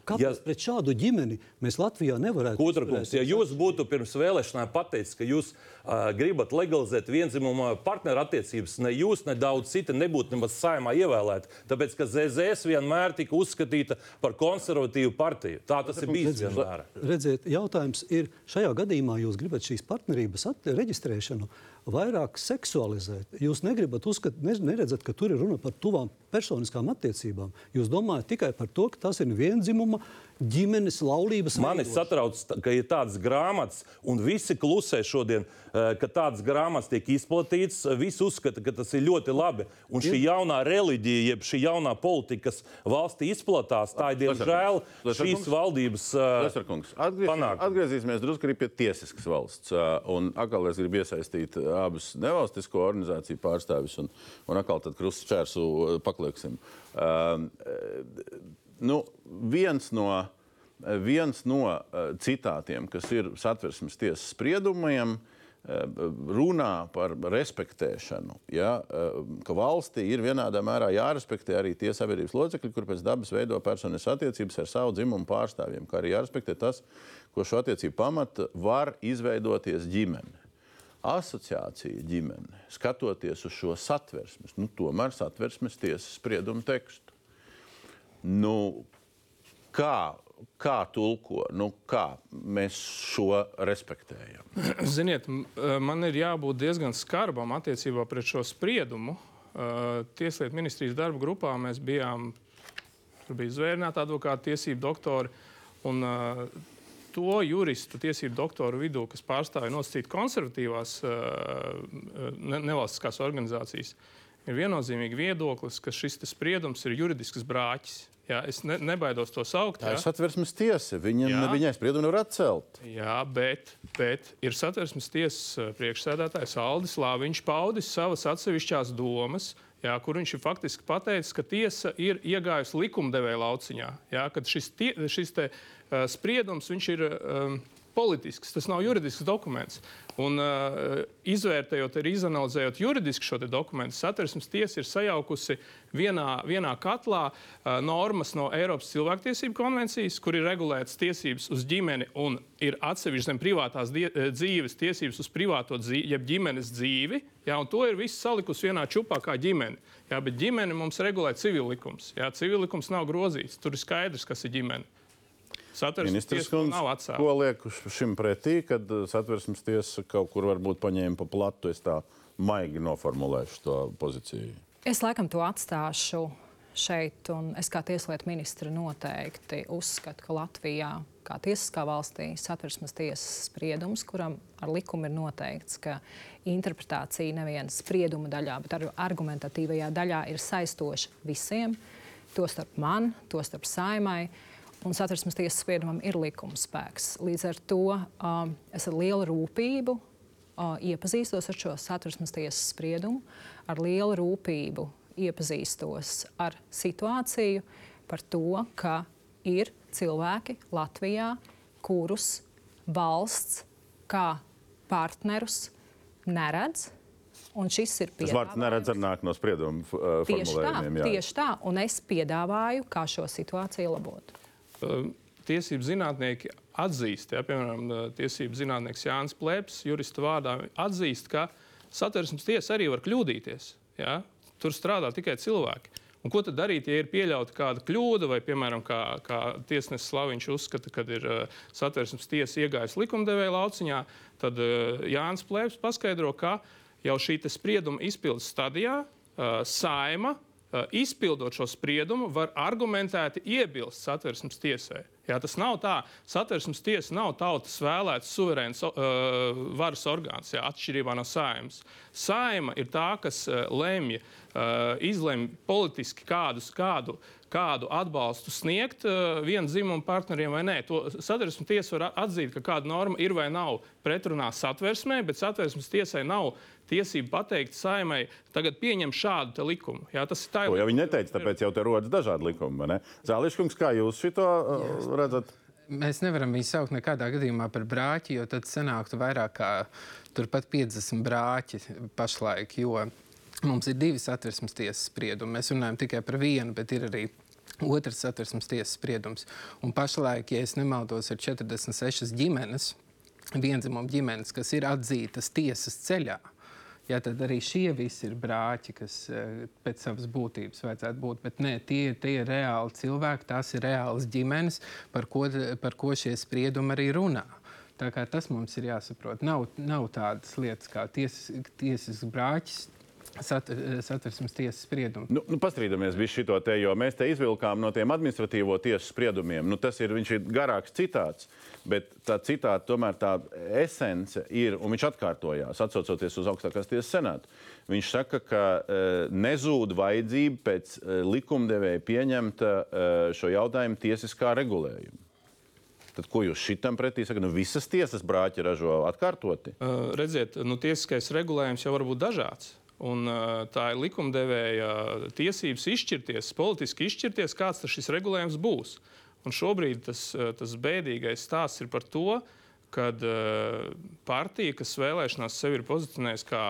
Kāpēc Ja- pret šādu ģimeni mēs Latvijā nevarētu Otrakungs, ja jūs būtu pirms vēlēšanām pateicis, ka jūs uh, gribat legalizēt vienzimumu partneru attiecības, ne jūs, ne daudz citi nebūtu nemaz saimā ievēlēti. Tāpēc, ka ZZS vienmēr tika uzskatīta par konservatīvu partiju. Tā tas ir bijis vienmēr. Redziet, jautājums ir, šajā gadījumā jūs gribat šīs partnerības reģistrēšanu vairāk seksualizēt. Jūs negribat uzskatīt, ne, neredzat, ka tur ir runa par tuvām personiskām attiecībām. Jūs domājat tikai par to, ka tas ir vienzimuma ģimenes laulības Mani veidošana. satrauc, ka ir tādas grāmatas, un visi klusē šodien, eh, ka tādas grāmatas tiek izplatītas. Visi uzskata, ka tas ir ļoti labi. Un šī jaunā reliģija, jeb šī jaunā politika, kas valstī izplatās, tā ir diemžēl šīs valdības uh, Lesarkungs, atgriezīsimies, atgriezīsimies drusku arī pie tiesiskas valsts. ā, Un atkal es gribu iesaistīt abus nevalstisko organizāciju pārstāvis un, un atkal tad krustčērsu paklieksim. Uh, nu, viens no, viens no uh, citātiem, kas ir satversmes tiesas spriedumiem, uh, runā par respektēšanu. Ja, uh, ka valstī ir vienādā mērā jārespektē arī tie sabiedrības locekļi, kur pēc dabas veido personiskas attiecības ar savu dzimumu pārstāvjiem, kā arī jārespektē tas, ko šo attiecību pamata var izveidoties ģimene. Asociācija ģimene, skatoties uz šo satversmes, nu, tomēr satversmes tiesas spriedumu tekstu. Nu, kā, kā tulko, nu, kā mēs šo respektējam? Ziniet, eh, man ir jābūt diezgan skarbam attiecībā pret šo spriedumu. Eh, Tieslietu ministrijas darba grupā mēs bijām, tur bija zvērnēta advokāta tiesību doktori. Un, eh, to juristu tiesību doktoru vidū, kas pārstāvja nosacīt konservatīvās ne, nevalstiskās organizācijas, ir viennozīmīgi viedoklis, ka šis spriedums ir juridisks brāķis. Jā, es ne, nebaidos to saukt. Tā jā. ir satversmes tiesa. Viņam, Jā. viņai spriedumu nevar atcelt. Jā, bet, bet ir satversmes tiesas eh, priekšsēdētājs Aldis Lāviņš paudis savas atsevišķās domas. Jā, kur viņš ir faktiski pateicis, ka tiesa ir iegājusi likumdevēja lauciņā. Jā, šis, tie, šis te, uh, spriedums viņš ir um, politisks, tas nav juridisks dokuments. Un, uh, izvērtējot, arī izanalizējot juridiski šo dokumentu, satversmes tiesa ir sajaukusi vienā, vienā katlā uh, normas no Eiropas cilvēktiesību konvencijas, kur ir regulētas tiesības uz ģimeni un ir atsevišķi zem privātās die, eh, dzīves tiesības uz privāto dzīvi, jeb ģimenes dzīvi. Jā, to ir viss salikusi vienā čupā kā ģimene. Jā, bet ģimeni mums regulē. Jā, civillikums nav grozīts. Tur ir skaidrs, kas ir ģimene. Satversmes Ministrs tiesa nav atcēlus. ko liek uz šim pretī, kad uh, satversmes tiesa kaut kur varbūt paņēma pa platu? Es tā maigi noformulēšu to pozīciju. Es laikam to atstāšu šeit, un es kā tieslietu ministra noteikti uzskatu, ka Latvijā, kā tiesiskā valstī, satversmes tiesas spriedums, kuram ar likumu ir noteikts, ka interpretācija neviena sprieduma daļā, bet arī argumentatīvajā daļā ir saistoša visiem, tostarp man, tostarp saimai. Un satversmes tiesas spriedumam ir likuma spēks. Līdz ar to um, es ar lielu rūpību uh, iepazīstos ar šo satversmes tiesas spriedumu, ar lielu rūpību iepazīstos ar situāciju par to, ka ir cilvēki Latvijā, kurus valsts kā partnerus neredz, Un šis ir Tas vārds neredz ar nāk no sprieduma uh, Tieši tā, formulējumiem. jā. tieši tā. Un es piedāvāju, kā šo situāciju labot. Um, Tiesību zinātnieki atzīst, ja, piemēram, uh, tiesību zinātnieks Jānis Plēps, jurista vārdā, atzīst, ka satversmes tiesa arī var kļūdīties. Ja? Tur strādā tikai cilvēki. Un ko tad darīt, ja ir pieļauta kāda kļūda, vai, piemēram, kā, kā tiesnesis Slaviņš uzskata, ka ir uh, satversmes tiesa iegājusi likumdevēja lauciņā, tad uh, Jānis Plēps paskaidro, ka jau šī sprieduma izpildes stadijā uh, saima izpildot šo spriedumu, var argumentēti iebilst satversmes tiesai. Jā, tas nav tā. Satversmes tiesa nav tautas vēlēts suverēns uh, varas orgāns, jā, atšķirībā no saimas. Saima ir tā, kas uh, lemj, uh, izlemj politiski kādus, kādu, kādu atbalstu sniegt uh, viena dzimuma partneriem vai nē. To satversmes tiesa var atzīt, ka kāda norma ir vai nav pretrunā satversmē, bet satversmes tiesai nav tiesību pateikt saimai, tagad pieņem šādu likumu. Jā, tas ir tā. To jau viņi neteica, tāpēc jau te rodas dažādi likumi. vai ne? Zāliškungs, kā jūs šo uh, redzat? Mēs nevaram viņu saukt nekādā gadījumā par brāķi, jo tad sanāktu vairāk kā turpat 50 brāķi pašlaik. Jo mums ir divi satversmes tiesas spriedumi. Mēs runājam tikai par vienu, bet ir arī otrs satversmes tiesas spriedums. Un pašlaik, ja es nemaldos, ir 46 ģimenes, vienzimumu ģimenes, kas ir atzītas tiesas ceļā. Jā, tad arī šie visi ir brāķi, kas eh, pēc savas būtības vajadzētu būt. Bet nē, tie, tie ir reāli cilvēki, tās ir reālas ģimenes, par ko, par ko šie spriedumi arī runā. Tā kā tas mums ir jāsaprot. Nav, nav tādas lietas kā ties, tiesas brāķis. Sat, satversmes tiesas spriedumu. Nu, nu, pastrīdamies visu šo te, jo mēs te izvilkām no tiem administratīvo tiesu spriedumiem. Nu, tas ir, ir garāks citāts, bet tā citāta tomēr tā esence ir, un viņš atkārtojās, atsaucoties uz augstākās tiesas senātu. Viņš saka, ka e, nezūd vajadzība pēc e, likumdevēja pieņemt e, šo jautājumu tiesiskā regulējuma. Tad, ko jūs šitam pretī sakat? Nu, visas tiesas brāķi ražo atkārtoti. Uh, redziet, nu, tiesiskais regulējums jau var būt dažāds. Un, uh, tā ir likumdevēja tiesības izšķirties, politiski izšķirties, kāds šis regulējums būs. Un šobrīd tas, uh, tas bēdīgais stāsts ir par to, ka uh, partija, kas vēlēšanās sevi ir pozicionējusi kā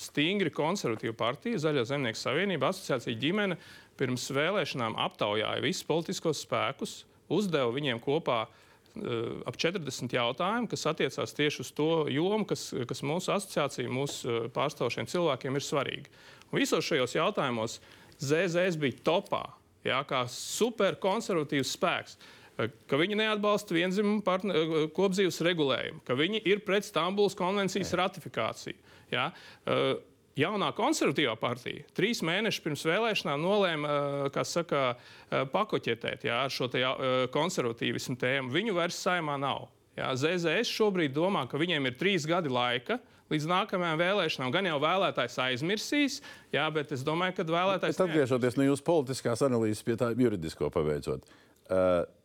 stingri konservatīva partija, Zaļā zemnieku savienība, asociācija ģimene, pirms vēlēšanām aptaujāja visus politiskos spēkus, uzdeva viņiem kopā uh, ap 40 jautājumu, kas attiecās tieši uz to jomu, kas, kas mūsu asociācija, mūsu pārstāvošiem cilvēkiem ir svarīga. Un visos šajos jautājumos ZZS bija topā, jā, kā superkonservatīvs spēks. Ka viņi neatbalsta vienzimumu kopdzīves regulējumu, ka viņi ir pret Stambulas konvencijas ratifikāciju. Jā. Uh, jaunā konservatīvā partija trīs mēnešus pirms vēlēšanām nolēma eh, saka, eh, pakoķetēt jā, ar šo te, eh, konservatīvismu tēmu. Viņu vairs saimā nav. Jā, ZZS šobrīd domā, ka viņiem ir trīs gadi laika. Līdz nākamajām vēlēšanām gan jau vēlētājs aizmirsīs, jā, bet es domāju, ka vēlētājs. Atgriežoties no jūsu politiskās analīzes pie tā juridisko pabeidzot,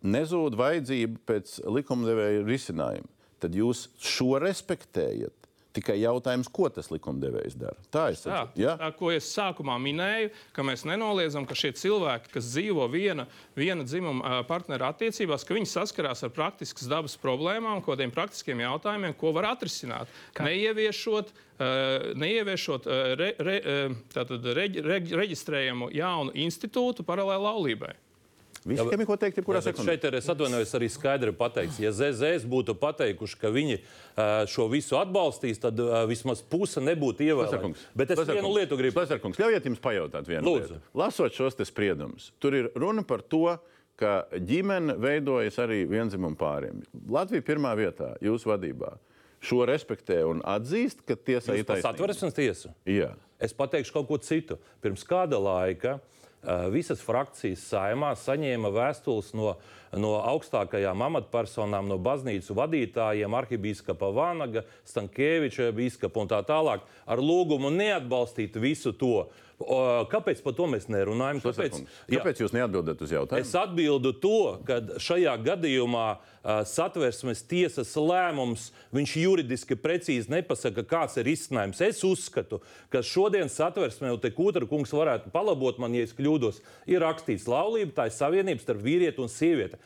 nezūd vajadzība pēc likumdevēja risinājuma. Tad jūs šo respektējat. Tikai jautājums, ko tas likumdevējs dara. Tā ir tā, ja? tā, ko es sākumā minēju, ka mēs nenoliedzam, ka šie cilvēki, kas dzīvo viena, viena dzimuma partneru attiecībās, ka viņi saskarās ar praktiskas dabas problēmām, kādiem praktiskiem jautājumiem, ko var atrisināt. Kā? Neieviešot, neieviešot re, re, tātad, reģ, reģ, reģistrējumu jaunu institūtu paralēli laulībai. Visiem ir ko teikt, jebkurā sekundē. Šeit ir, es atvainojos, arī skaidri pateikts. Ja ZZS būtu pateikuši, ka viņi šo visu atbalstīs, tad vismaz puse nebūtu ievērota. Bet es Lesarkungs, vienu lietu gribu pateikt. Ļaujiet jums pajautāt vienu Lūdzu. lietu. Lasot šos spriedumus, tur ir runa par to, ka ģimene veidojas arī vienzimumu pāriem. Latvija pirmā vietā jūsu vadībā. Šo respektē un atzīst, ka tiesa ir taisnība. Satversmes tiesa. Jā. Es pateikšu kaut ko citu. Pirms kāda laika uh, visas frakcijas saimā saņēma vēstules no, no augstākajām amatpersonām, no baznīcu vadītājiem, arhibīskapa Vanaga, Stankēviča bīskapa un tā tālāk, ar lūgumu neatbalstīt visu to. Kāpēc par to mēs nerunājam? Kāpēc, Kāpēc jūs neatbildat uz jautājumu? Es atbildu to, ka šajā gadījumā uh, satversmes tiesas lēmums viņš juridiski precīzi nepasaka, kāds ir izcinājums. Es uzskatu, ka šodien satversmē, un te Kūtra kungs varētu palabot man, ja es kļūdos, ir rakstīts laulība, tā ir savienības starp vīrieti un sievieti.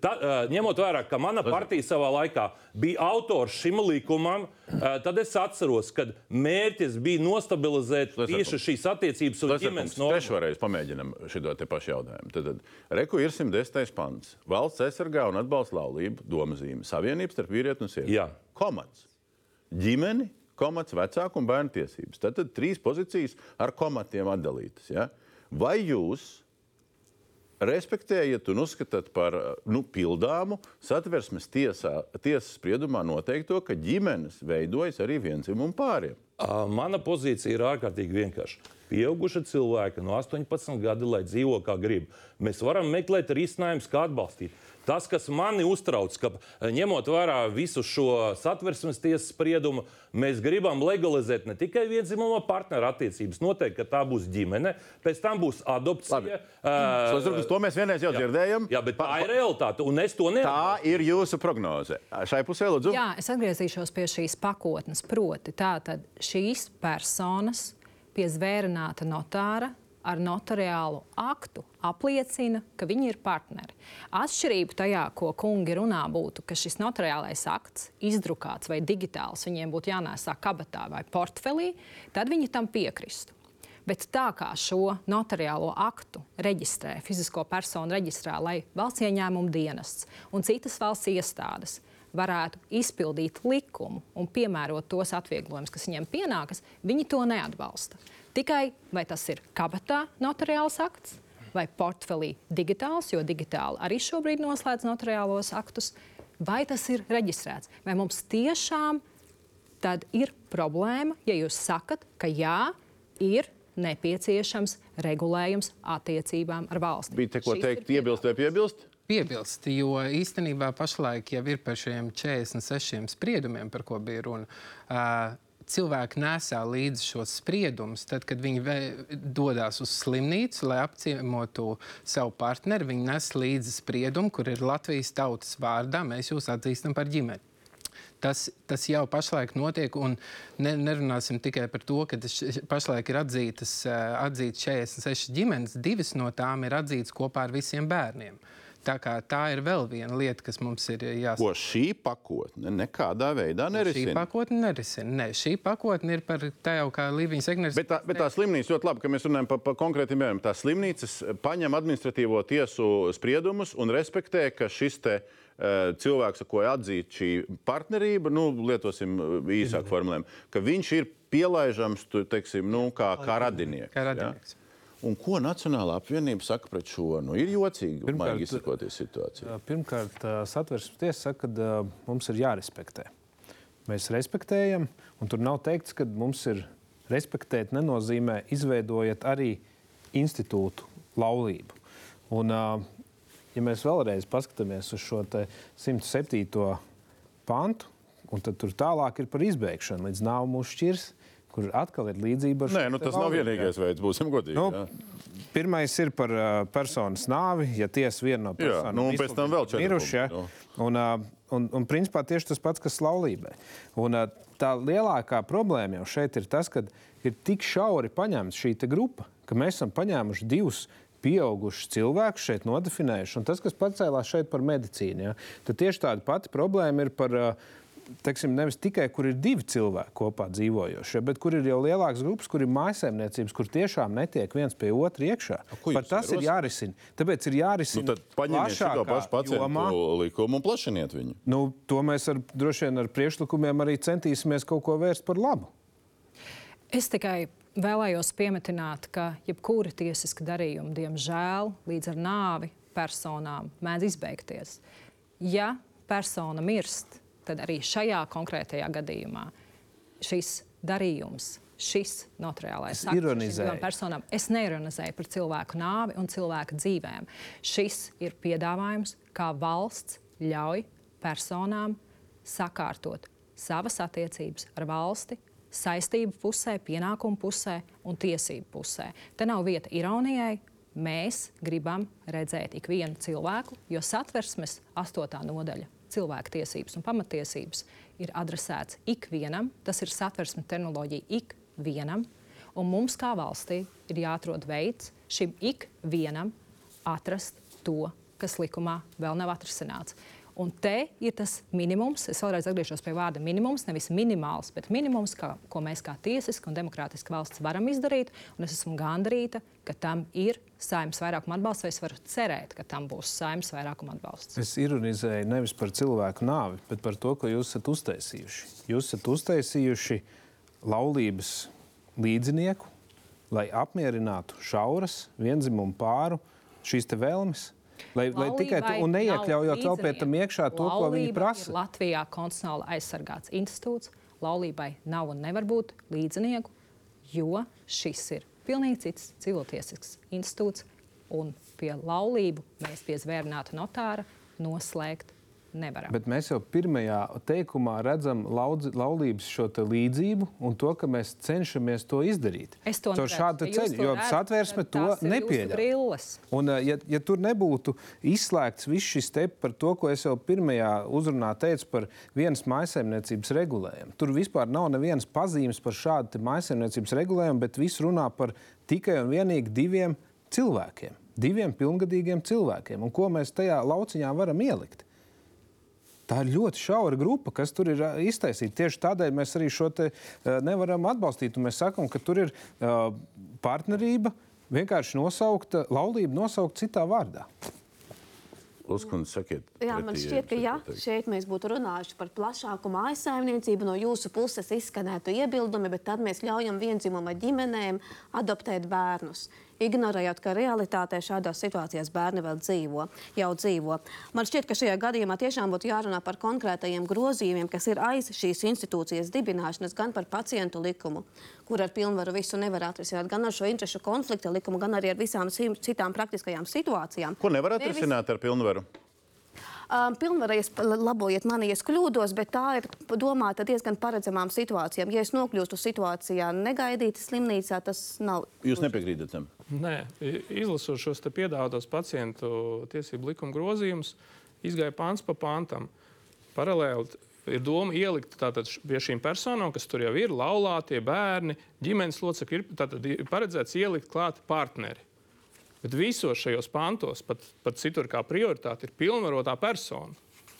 Ta, ņemot vērā, ka mana partija savā laikā bija autors šim likumam, tad es atceros, ka mērķis bija nostabilizēt tieši šīs attiecības un ģimenes normas. Trešoreiz pamēģinam šo te pašu jautājumu. Tad, tad Reku ir 110. pants. Valsts aizsargā un atbalsta laulību, domazīme, savienības starp vīrieti un sievieti. Komats. Ģimeni, komats, vecāku un bērnu tiesības. Tad, tad trīs pozīcijas ar komatiem atdalītas. Ja? Vai jūs respektējat un uzskatāt par nu, pildāmu satversmes tiesā, tiesas spriedumā noteikto, ka ģimenes veidojas arī vienzimumu pāriem? Mana pozīcija ir ārkārtīgi vienkārša. Pieauguši cilvēki no 18 gadiem, lai dzīvo kā grib. Mēs varam meklēt risinājumus, kā atbalstīt. Tas, kas mani uztrauc, ka eh, ņemot vērā visu šo satversmes tiesas spriedumu, mēs gribam legalizēt ne tikai vienzimuma partneru attiecības. Noteikti, ka tā būs ģimene, pēc tam būs adopcija. Uh, Slēdz, to mēs vienreiz jau jā. dzirdējām. Jā, bet tā ir realitāte, un es to nevaru. Tā ir jūsu prognoze. Šai pusē, lūdzu. Jā, es atgriezīšos pie šīs pakotnes. Proti, tātad šīs personas pie zvērināta notāra ar notariālu aktu apliecina, ka viņi ir partneri. Atšķirība tajā, ko kungi runā, būtu, ka šis notariālais akts, izdrukāts vai digitāls, viņiem būtu jānēsā kabatā vai portfelī, tad viņi tam piekristu. Bet tā kā šo notariālo aktu reģistrē, fizisko personu reģistrā, lai valsts ieņēmuma dienests un citas valsts iestādes varētu izpildīt likumu un piemērot tos atvieglojumus, kas viņiem pienākas, viņi to neatbalsta. Tikai vai tas ir kabatā notariāls akts vai portfelī digitāls, jo digitāli arī šobrīd noslēdz notariālos aktus, vai tas ir reģistrēts. Vai mums tiešām tad ir problēma, ja jūs sakat, ka jā, ir nepieciešams regulējums attiecībām ar valsti. Bija te ko teikt, iebilst vai piebilst? Piebilst, jo īstenībā pašlaik jau ir par šiem 46 spriedumiem, par ko bija runa. Uh, cilvēki nesā līdzi šos spriedumus, tad, kad viņi vē- dodas uz slimnīcu, lai apciemotu savu partneri, viņi nes līdzi spriedumu, kur ir Latvijas tautas vārdā, mēs jūs atzīstam par ģimeni. Tas, tas jau pašlaik notiek, un ne, nerunāsim tikai par to, ka pašlaik ir atzītas, eh, atzītas 46 ģimenes, divas no tām ir atzītas kopā ar visiem bērniem. Tā, tā ir vēl viena lieta, kas mums ir Ko jāsaprot. šī pakotne nekādā veidā Šī nerisina. pakotne nerisina. Ne, šī pakotne ir par tā jau kā Līvijas Egners. Bet tā, bet tā slimnīca ļoti labi, ka mēs runājam par, par konkrētiem mērķiem. Tā slimnīcas paņem administratīvo tiesu spriedumus un respektē, ka šis te, uh, cilvēks, ar ko ir atzīta šī partnerība, nu, lietosim eh, īsāk formulējumu, ka viņš ir pielaižams tu, teiksim, nu, kā, kā radinieks. Kā radinieks. Ja? Un ko Nacionālā apvienība saka pret šo? Nu, ir jocīgi, Pirmkārt, izsakoties situācijai. Pirmkārt, satversmes tiesa saka, ka mums ir jārespektē. Mēs respektējam, un tur nav teikts, ka mums ir respektēt, nenozīmē izveidojot arī institūtu laulību. Un, ja mēs vēlreiz paskatāmies uz šo te 107. pantu, un tad tur tālāk ir par izbeigšanu, līdz nav mūsu šķirs, kur atkal ir līdzība ar Nē, šo nu, te tas nav vienīgais veids, būsim godīgi. Nu, jā. Pirmais ir par uh, personas nāvi, ja tiesa viena no personām nu, un pēc tam vēl četri miruši. Ja? punkti, Un, uh, un, un principā tieši tas pats, kas laulībai. Un, uh, tā lielākā problēma jau šeit ir tas, ka ir tik šauri paņemta šī grupa, ka mēs esam paņēmuši divus pieaugušus cilvēkus šeit nodefinējuši. Un tas, kas pacēlās šeit par medicīnu, ja? tad tieši tāda pati problēma ir par. Uh, Teiksim, nevis tikai, kur ir divi cilvēki kopā dzīvojošie, bet kur ir jau lielākas grupas, kur ir mājsaimniecības, kur tiešām netiek viens pie otra iekšā. Par tas ir jārisina. Tāpēc ir jārisina. Nu, tad paņemiet šo pašu pacientu likumu un plašiniet viņu. Nu, to mēs ar, droši vien ar priekšlikumiem arī centīsimies kaut ko vērst par labu. Es tikai vēlējos piemetināt, ka jebkura tiesiska darījuma, diemžēl, līdz ar nāvi personām mēdz izbeigties. Ja persona mirst, tad arī šajā konkrētajā gadījumā šis darījums, šis divām personām, es neironizēju par cilvēku nāvi un cilvēku dzīvēm. Šis ir piedāvājums, kā valsts ļauj personām sakārtot savas attiecības ar valsti, saistību pusē, pienākumu pusē un tiesību pusē. Te nav vieta ironijai. Mēs gribam redzēt ikvienu cilvēku, jo satversmes astotā nodaļa cilvēku tiesības un pamatiesības ir adresēts ikvienam. Tas ir satversmes terminoloģija ikvienam. Un mums, kā valstī, ir jāatrod veids šim ikvienam atrast to kas likumā vēl nav atrisināts. Un te ir tas minimums, es vēlreiz atgriežos pie vārda minimums, nevis minimāls, bet minimums, kā, ko mēs kā tiesiska un demokrātiska valsts varam izdarīt. Es esmu gandarīta, ka tam ir saimnes vairākuma atbalsts, vai es varu cerēt, ka tam būs saimnes vairākuma atbalsts. Es ironizēju nevis par cilvēku nāvi, bet par to, ko jūs esat uztaisījuši. Jūs esat uztaisījuši laulības līdzinieku, lai apmierinātu šauras, vienzimumu pāru šīs vēlmes. Lai, lai tikai tu, un neiekļaujot vēl pie tam iekšā to, ko viņi prasa. Latvijā konstitucionāli aizsargāts institūts. Laulībai nav un nevar būt līdzinieku, jo šis ir pilnīgi cits civiltiesisks institūts. Un pie laulību mēs pie zvērnāta notāra noslēgt nevaram. Bet mēs jau pirmajā teikumā redzam laudzi, laulības šo līdzību un to, ka mēs cenšamies to izdarīt. Es to Caur šādu ceļu, jo satversme to nepieļauj. Un, eh, ja, ja tur nebūtu izslēgts viss šis te par to, ko es jau pirmajā uzrunā teicu par vienas maisaimniecības regulējumu, tur vispār nav nevienas pazīmes par šādu maisaimniecības regulējumu, bet viss runā par tikai un vienīgi diviem cilvēkiem. Diviem pilngadīgiem cilvēkiem. Un ko mēs tajā lauciņā varam ielikt? Tā ir ļoti šaura grupa, kas tur ir iztaisīta. Tieši tādēļ mēs arī šo te nevaram atbalstīt. Mēs sakām, ka tur ir partnerība, vienkārši nosaukta, laulība nosaukta citā vārdā. Uzkundze, sakiet, Jā, man šķiet, ka ja šeit mēs būtu runājuši par plašāku mājsaimniecību, no jūsu puses izskanētu iebildumi, bet tad mēs ļaujam vienzimuma ģimenēm adoptēt bērnus ignorējot, ka realitātē šādās situācijās bērni vēl dzīvo, jau dzīvo. Man šķiet, ka šajā gadījumā tiešām būtu jārunā par konkrētajiem grozījumiem, kas ir aiz šīs institūcijas dibināšanas, gan par pacientu likumu, kur ar pilnvaru visu nevar atrisināt, gan ar šo interešu konflikta likumu, gan arī ar visām citām praktiskajām situācijām. Ko nevar atrisināt ar pilnvaru? Um, Pilnvarējies, labojiet mani, ja es kļūdos, bet tā ir domāta diezgan paredzamām situācijām. Ja es nokļūstu situācijā negaidīti slimnīcā, tas nav. Jūs nepiekrītat tam? Nē, izlasot šos piedāvātos pacientu tiesību likuma grozījumus, izgāja pāns pa pāntam. Paralēli ir doma ielikt tātad, pie šīm personām, kas tur jau ir, laulātie bērni, ģimenes locekļi, ir, tātad, ir paredzēts ielikt klāt partneri. Bet visos šajos pantos, pat, pat citur kā prioritāte, ir pilnvarotā persona.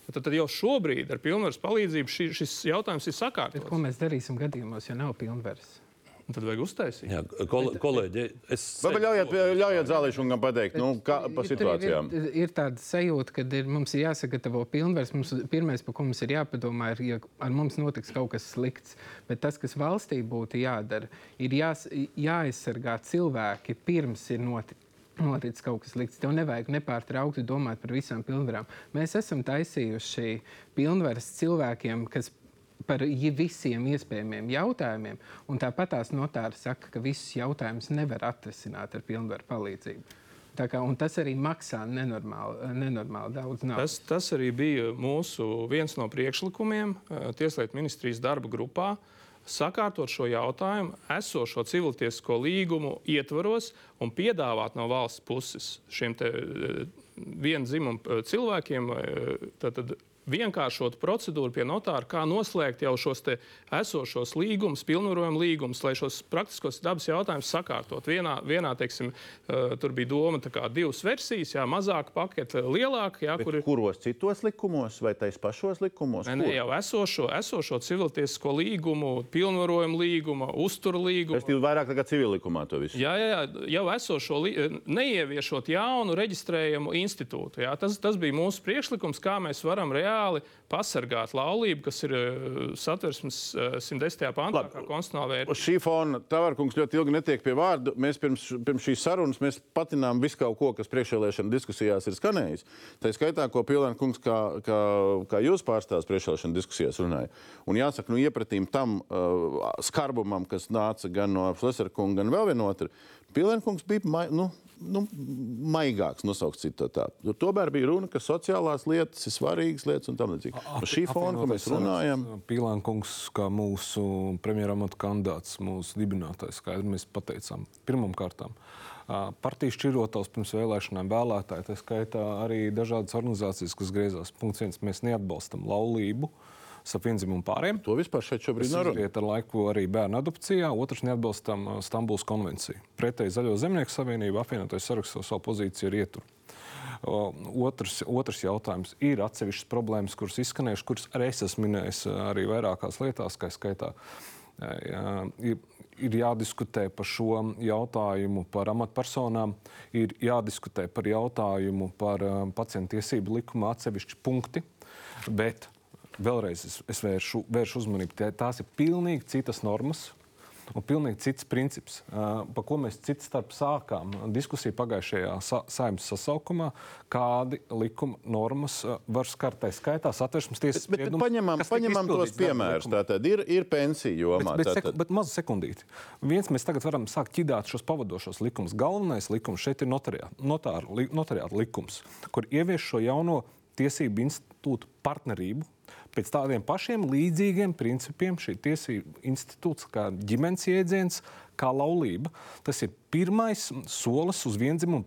Tad, tad jau šobrīd ar pilnvaras palīdzību šī, šis jautājums ir sakārtots. Bet ko mēs darīsim gadījumos, ja nav pilnvaras? Un tad vajag uztaisīt. Jā, kol, kolēģi, es. Vai ļaujiet, ļaujiet Zālīšungam pateikt, nu, kā pa situācijām? Ir, ir tāda sajūta, ka ir, mums ir jāsagatavo pilnvars. Mums, pirmais, par ko mums ir jāpadomā, ir, ja ar mums notiks kaut kas slikts. Bet tas, kas valstī būtu jādara, ir jās, jāaizsargā cilvēki pirms ir noticis noticis kaut kas slikts. Tev nevajag nepārtraukti domāt par visām pilnvarām. Mēs esam taisījuši pilnvaras cilvēkiem, kas par visiem iespējamiem jautājumiem, un tāpat tās notāri saka, ka visus jautājumus nevar atrisināt ar pilnvaru palīdzību. Kā, tas arī maksā nenormāli, nenormāli daudz naudas. Tas, tas arī bija mūsu viens no priekšlikumiem eh, Tieslietu ministrijas darba grupā. Uh, sakārtot šo jautājumu esošo civiltiesisko līgumu ietvaros un piedāvāt no valsts puses šiem eh, vienu dzimumu eh, cilvēkiem eh, tātad, vienkāršot procedūru pie notāra, kā noslēgt jau šos esošos līgumus, pilnvarojumu līgumus, lai šos praktiskos dabas jautājumus sakārtot. Vienā, vienā teiksim, uh, tur bija doma divas versijas, jā, mazāka pakete, lielāka. Jā, kur. Kuros citos likumos vai tais pašos likumos? Nē, ne, jau esošo, esošo civiltiesisko līgumu, pilnvarojumu līgumu, uzturu līgumu. Tas ir vairāk nekā civil likumā to visu. Jā, jā, jā, jau esošo, neieviešot jaunu reģistrējumu institūtu. Jā, tas, tas bija mūsu priekšlikums, kā mēs varam reāli reāli pasargāt laulību, kas ir eh, satversmes 110. Eh, pantā, kā konstitucionāla vērtība. Uz šī fona Tavārkungs ļoti ilgi netiek pie vārda. Mēs pirms, pirms šīs sarunas mēs patinām visu kaut ko, kas priekšvēlēšana diskusijās ir skanējis. Tā skaitā, ko Pilēna kungs, kā, kā, kā jūs pārstāvs priekšvēlēšana diskusijās runāja. Un jāsaka, nu iepratīm tam uh, skarbumam, kas nāca gan no Flesera kunga, gan vēl vienotra, Pilēna kungs bija, nu, nu, maigāks nosaukt tā. Jo tomēr bija runa, ka sociālās lietas ir svarīgas lietas un tam līdzīgi. No šī fona, ko mēs runājam. Pīlānkungs, kā mūsu premjeramata kandidāts, mūsu dibinātājs, skaidri mēs pateicām pirmam kārtām. Partijas šķirotās pirms vēlēšanām vēlētāji, tā skaitā arī dažādas organizācijas, kas griezās. Punkts viens, mēs neatbalstam laulību. Uh, starp vienzimumu pāriem. To vispār šeit šobrīd nav. Iet ar laiku arī bērnu adopcijā, otrs neatbalstam uh, Stambuls konvenciju. Pretēji Zaļo zemnieku savienību apvienotais saraksts savu pozīciju ir ietur. O, Otrs, otrs jautājums ir atsevišķas problēmas, kuras izskanējušas, kuras arī es esmu minējis eh, arī vairākās lietās, kā skaitā. Ir, ir jādiskutē par šo jautājumu par amatpersonām, ir jādiskutē par jautājumu par uh, pacientu tiesību likuma atsevišķi punkti. Bet vēlreiz es, es vēršu, vēršu uzmanību, tās ir pilnīgi citas normas. Un pilnīgi cits princips, par ko mēs cits starp sākām diskusiju pagājušajā sa saimnes sasaukumā, kādi likuma normas var skart. Tā skaitā satversmes tiesas Bet, bet, bet paņemam, paņemam tos piemērus. Tātad ir, ir pensija jomā. Bet, bet, tātad. seku, bet mazu sekundīti. Viens mēs tagad varam sākt ķidāt šos pavadošos likumus. Galvenais likums šeit ir notariā, notāra, li, notariāta likums, kur ievieš šo jauno tiesību institūtu partnerību. Pēc tādiem pašiem līdzīgiem principiem šī tiesību institūts, kā ģimenes jēdziens, kā laulība, tas ir pirmais solis uz vienzimumu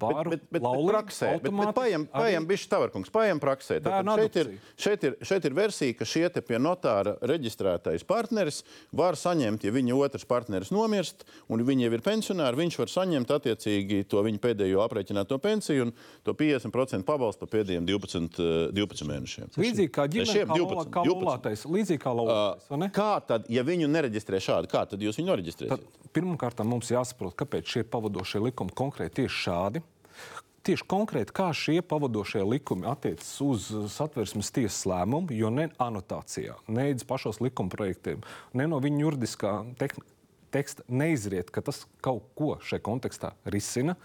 automātiski paiem, arī- paiem bišķi tavarkungs, paiem praksē. Tātad šeit, ir, šeit, ir, šeit ir versija, ka šie te pie notāra reģistrētais partneris var saņemt, ja viņa otrs partneris nomirst, un viņi jau ir pensionāri, viņš var saņemt attiecīgi to viņa pēdējo aprēķināto pensiju un to 50% pabalstu par pēdējiem 12, eh, 12 mēnešiem. Līdzīgi kā ģimene, Šiem kā, 12, laulā- kā 12. laulātais. Līdzīgi kā laulātais, ne? Kā tad, ja viņu nereģistrē šādi, kā tad jūs viņu noreģistrēsiet? Tad pirmkārt mums jāsaprot, kāpēc šie pavadošie likumi konkrēti tieši šādi. Tieši konkrēti, kā šie pavadošie likumi attiecas uz satversmes tiesas lēmumu, jo ne anotācijā, ne pašos likuma projektiem, ne no viņa juridiskā tehn- teksta neizriet, ka tas kaut ko šajā kontekstā risina.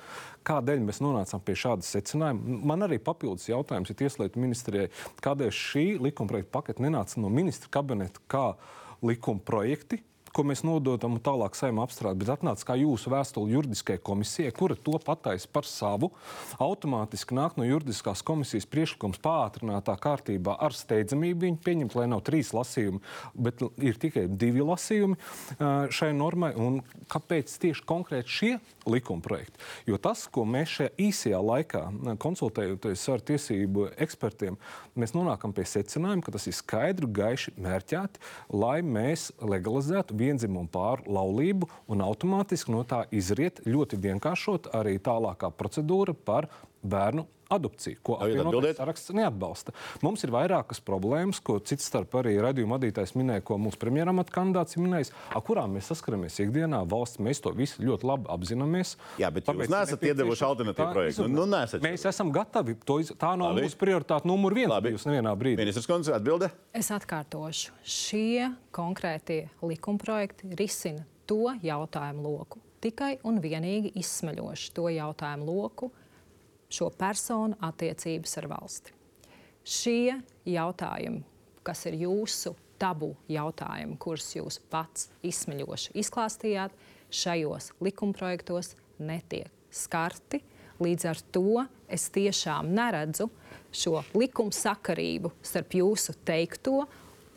Kādēļ mēs nonācām pie šādas secinājuma? Man arī papildus jautājums ir Tieslietu ministrijai, kādēļ šī likuma projekta pakete nenāca no ministra kabineta kā likuma projekti, ko mēs nododam un tālāk saimā apstrādāt, bet atnāca kā jūsu vēstule juridiskajai komisijai, kura to pataisa par savu. Automātiski nāk no juridiskās komisijas priekšlikums pātrinātā kārtībā ar steidzamību viņu pieņemt, lai nav trīs lasījumi, bet ir tikai divi lasījumi ā, šai normai. Un kāpēc tieši konkrēti šie likuma projekti? Jo tas, ko mēs šajā īsajā laikā konsultējoties ar tiesību ekspertiem, mēs nonākam pie secinājuma, ka tas ir skaidri, gaiši mērķēti, lai mēs legalizētu vienzimumu pāru laulību un automātiski no tā izriet ļoti vienkāršot arī tālākā procedūra par bērnu adopciju, ko atbildēt. saraksts neatbalsta. Mums ir vairākas problēmas, ko cits starp arī radījuma vadītājs minēja, ko mūsu premjeram kandidāts ir minējis, ar kurām mēs saskaramies ikdienā. Valsts mēs to visu ļoti labi apzināmies. Jā, bet jūs Tāpēc neesat nepieciešams iedevuši alternatīvu projektu. Nu, nu, neesat. Mēs esam gatavi. To, iz- tā nav Labi. mūsu prioritāte numur viens. Labi. bijusi nevienā brīdī. Ministrs Kundze, atbilde. Es atkārtošu, šie konkrētie likumprojekti risina to jautājumu loku. Tikai un vienīgi izsmeļoši to jautājumu loku, šo personu attiecības ar valsti. Šie jautājumi, kas ir jūsu tabu jautājumi, kurus jūs pats izsmeļoši izklāstījāt, šajos likumprojektos netiek skarti. Līdz ar to es tiešām neredzu šo likuma sakarību starp jūsu teikto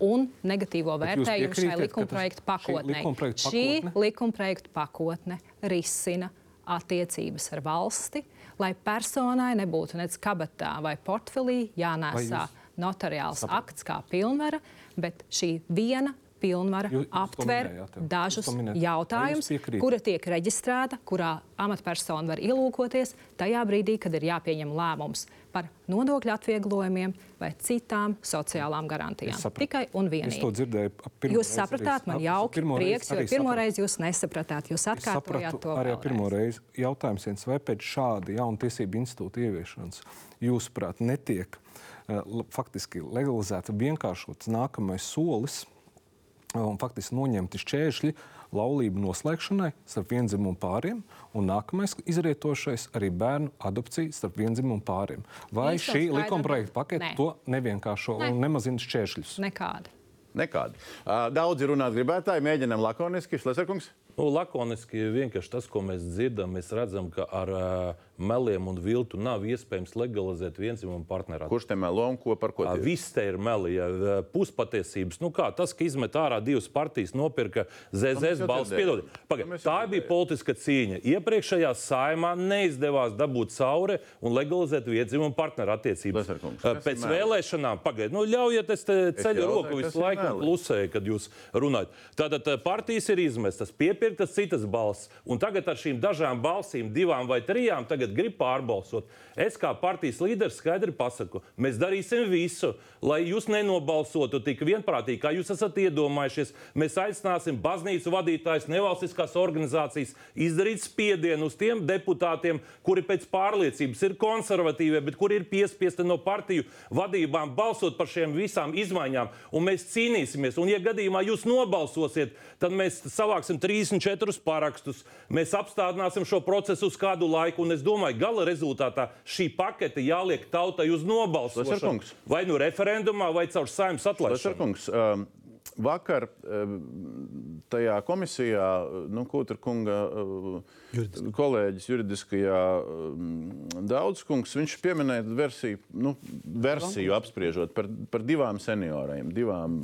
un negatīvo vērtējumu šai tas- likumprojektu šī pakotnē. likumprojekta Šī pakotne- likumprojekta pakotne risina attiecības ar valsti, lai personai nebūtu nec kabatā vai portfelī jānēsā notariāls Sapratu. akts kā pilnvara, bet šī viena pilnvara Jūs- jūs aptver dažus jautājumus, kura tiek reģistrēta, kurā amatpersona var ielūkoties tajā brīdī, kad ir jāpieņem lēmums par nodokļu atvieglojumiem vai citām sociālām garantijām. Tikai un Es to vienīgi. dzirdēju. Jūs sapratāt, man jauki, prieks, jo arī pirmo sapratu. reizi jūs nesapratāt. Jūs atkārtojāt to arī vēlreiz. pirmo reizi. Jautājums viens, vai pēc šāda jauna tiesību institūta ieviešanas jūsuprāt netiek uh, faktiski legalizēta vienkāršots nākamais solis un faktiski noņemti šķēršļi laulību noslēgšanai starp vienzimumu pāriem, un nākamais izrietošais arī bērnu adopcija starp vienzimumu pāriem. Vai Īsto šī skaidru likuma projekta atbildi. pakete Nē. to nevienkāršo Nē. un nemazina šķēršļus? Nekādi. Nekādi. Daudzi runāt gribētāji, mēģinām lakoniski. Šleserkungs. Nu, lakoniski vienkārši tas, ko mēs dzirdam, mēs redzam, ka ar uh, meliem un viltu nav iespējams legalizēt vienzimumu partneru. Kurš te melo un ko par ko? tieši? Viss te ir meli, ja, puspatiesības. Nu, kā, tas, ka izmet ārā divas partijas, nopirka ZZS jau balss. jau tā bija politiska cīņa. Iepriekšējā saimā neizdevās dabūt cauri un legalizēt vienzimumu partneru attiecības. Pēc vēlēšanām, pagaidiet, nu, ļaujiet, es te ceļu jautāju, roku visu laiku klusēju, kad jūs runājat. Tātad partijas ir izmestas, piepie iepirktas citas balss. Un tagad ar šīm dažām balsīm, divām vai trijām, tagad grib pārbalsot. Es kā partijas līderis skaidri pasaku, mēs darīsim visu, lai jūs nenobalsotu tik vienprātīgi, kā jūs esat iedomājušies. Mēs aicināsim baznīcu vadītājus, nevalstiskās organizācijas izdarīt spiedienu uz tiem deputātiem, kuri pēc pārliecības ir konservatīvie, bet kuri ir piespiesti no partiju vadībām balsot par šiem visām izmaiņām. Un mēs cīnīsimies. Un, ja gadījumā jūs nobalsosiet, tad mēs savāksim 34 parakstus, mēs apstādināsim šo procesu uz kādu laiku. Un es domāju, gala rezultātā šī pakete jāliek tautai uz nobalsošanu. Vai nu referendumā, vai caur saimnes atlaišanu. Lešerkungs, um, Vakar tajā komisijā, nu, Kūtra kunga uh, Juridiski. kolēģis juridiskajā Daudzkungs, viņš pieminēja versiju, nu, versiju apspriežot par, par divām senioriem, divām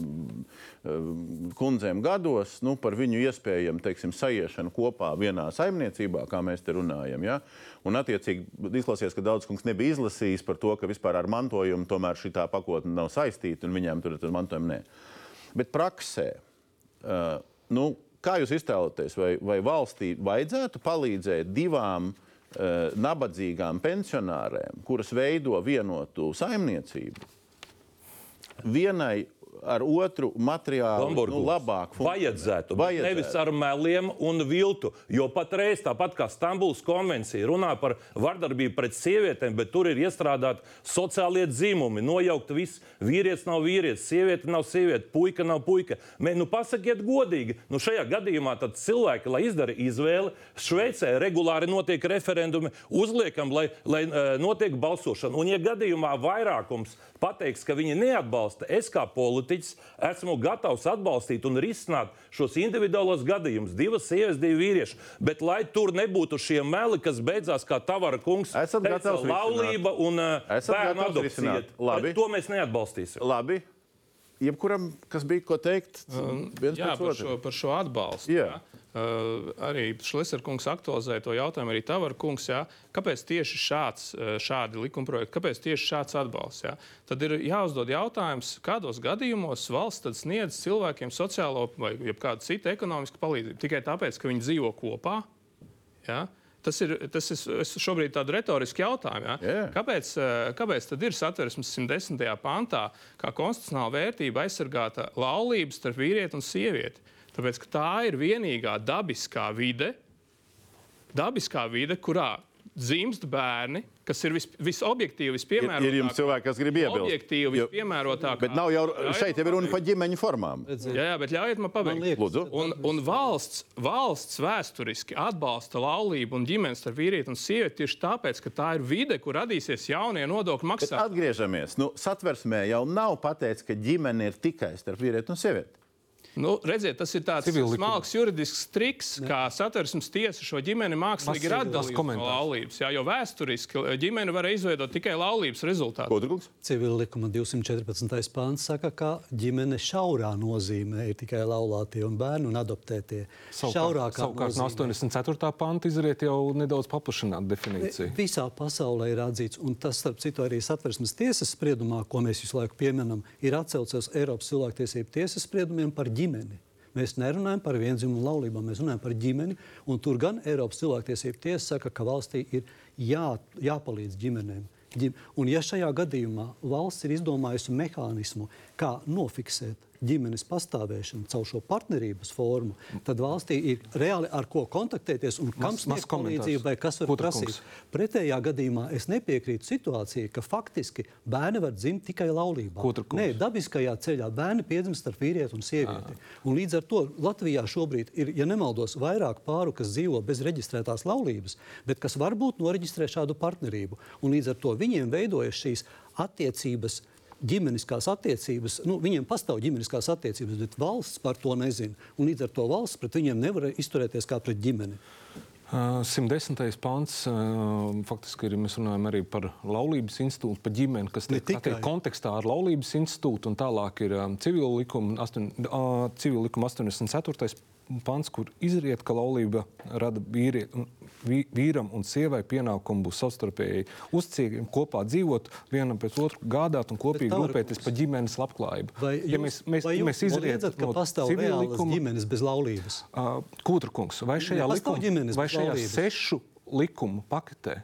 kundzēm gados, nu, par viņu iespējamu, teiksim, saiešanu kopā vienā saimniecībā, kā mēs te runājam. Ja? Un, attiecīgi, izklāsies, ka Daudzkungs nebija izlasījis par to, ka vispār ar mantojumu tomēr šī pakotne nav saistīta un viņiem tur ir mantojuma. Nē. Bet praksē, nu, kā jūs iztēloties, vai, vai valstī vajadzētu palīdzēt divām nabadzīgām pensionārēm, kuras veido vienotu saimniecību, vienai ar otru materiālu nu, Lamborghini. labāk Vajadzētu, vajadzētu. Nevis ar meliem un viltu. Jo patreiz, tāpat kā Stambulas konvencija, runā par vardarbību pret sievietēm, bet tur ir iestrādāti sociālie dzimumi. Nojaukt viss, vīrietis nav vīrietis, sieviete nav sieviete, puika nav puika. Mē, nu, pasakiet godīgi, nu, šajā gadījumā cilvēki, lai izdara izvēli, Šveicē regulāri notiek referendumi, uzliekam, lai, lai notiek balsošana. Un, ja gadījumā vairākums pateiks, ka viņi neatbalsta, es kā politiķis esmu gatavs atbalstīt un risināt šos individuālos gadījumus. Divas sievietes, divi vīrieši. Bet lai tur nebūtu šie meli, kas beidzās kā Tavara kungs, Esat teica, gatavs risināt. laulība un uh, bērnu adopcija. risināt. To mēs neatbalstīsim. Labi. Jebkuram, kas bija ko teikt, viens Jā, par otra. šo, par šo atbalstu. Jā. Jā. Uh, arī Šleserkungs aktualizēja to jautājumu, arī Tavara kungs. Jā. Kāpēc tieši šāds, uh, šādi likumprojekti, kāpēc tieši šāds atbalsts? Jā? Tad ir jāuzdod jautājums, kādos gadījumos valsts sniedz cilvēkiem sociālo vai kādu citu ekonomisku palīdzību tikai tāpēc, ka viņi dzīvo kopā. Jā? Tas ir, tas ir es šobrīd tādu retorisku jautājumu. Ja? Jā. Kāpēc, eh, kāpēc tad ir satversmes 110. pantā, kā konstitucionāla vērtība aizsargāta laulības starp vīrieti un sievieti? Tāpēc, ka tā ir vienīgā dabiskā vide, dabiskā vide kurā dzimst bērni, kas ir vis, visobjektīvi, Ir, vispiemērotākie. ir jums cilvēki, kas grib iebilst. Objektīvi, vispiemērotākie. Bet nav jau šeit jau ir runa par ģimeņu formām. Jā, jā, bet ļaujiet man pabeigt. Lūdzu. Un, un valsts, valsts vēsturiski atbalsta laulību un ģimenes starp vīrieti un sievieti tieši tāpēc, ka tā ir vide, kur radīsies jaunie nodokļu Bet maksātāji. atgriežamies. Nu, satversmē jau nav pateikts, ka ģimene ir tikai starp vīrieti un sievieti. Nu, redziet, tas ir tāds Civillikuma. smalks juridisks triks, kā satversmes tiesa šo ģimeni mākslīgi ir atdalījusi no laulības. Jā, jo vēsturiski ģimeni var izveidot tikai laulības rezultātā. Kodrukungs? Civila likuma 214. pāns saka, ka ģimene šaurā nozīmē ir tikai laulātie un bērni un adoptētie. Savukārt, savukārt no 84. panta izriet jau nedaudz paplašināta definīcija. Visā pasaulē ir atzīts, un tas, starp citu, arī satversmes tiesas spriedumā, ko mēs visu laiku pieminam, ir atcelts uz Eiropas cilvēktiesību tiesas spriedumiem par ģimeni. Mēs nerunājam par vienzimumu laulībām, mēs runājam par ģimeni. Tur gan Eiropas cilvēktiesību tiesa saka, ka valstī ir jā, jāpalīdz ģimenēm. Ģim- Un, ja šajā gadījumā valsts ir izdomājusi mehānismu, kā nofiksēt ģimenes pastāvēšanu caur šo partnerības formu, tad valstī ir reāli ar ko kontaktēties un kam sniegt palīdzību vai kas var Putra prasīt. kungs. Pretējā gadījumā es nepiekrītu situācijai, ka faktiski bērni var dzimt tikai laulībā. Nē, dabiskajā ceļā bērni piedzimst starp vīrieti un sievieti. Un līdz ar to Latvijā šobrīd ir, ja nemaldos, vairāk pāru, kas dzīvo bez reģistrētās laulības, bet kas varbūt noreģistrē šādu partnerību. Un līdz ar to viņiem veidojas šīs attiecības. Ģimeniskās attiecības, nu, viņiem pastāv ģimeniskās attiecības, bet valsts par to nezina. Un līdz ar to valsts pret viņiem nevar izturēties kā pret ģimeni. Uh, 110. pāns faktiski ir. Mēs runājam arī par laulības institūtu, par ģimeni, kas tiek tikai. attiek kontekstā ar laulības institūtu. un Tālāk ir civila likuma, astoņ- uh, civila likuma 84. Pants, kur izriet, ka laulība rada vīrie, vī, vīram un sievai pienākumu būt savstarpēji uzticīgiem, kopā dzīvot, vienam pēc otru gādāt un kopīgi rūpēties par ģimenes labklājību. Vai jūs, ja mēs, mēs, vai jūs mēs izrietam ka pastāv reālas ģimenes bez laulības? Uh, Kūtrakungs, vai šajā, likuma, vai šajā sešu likumu paketē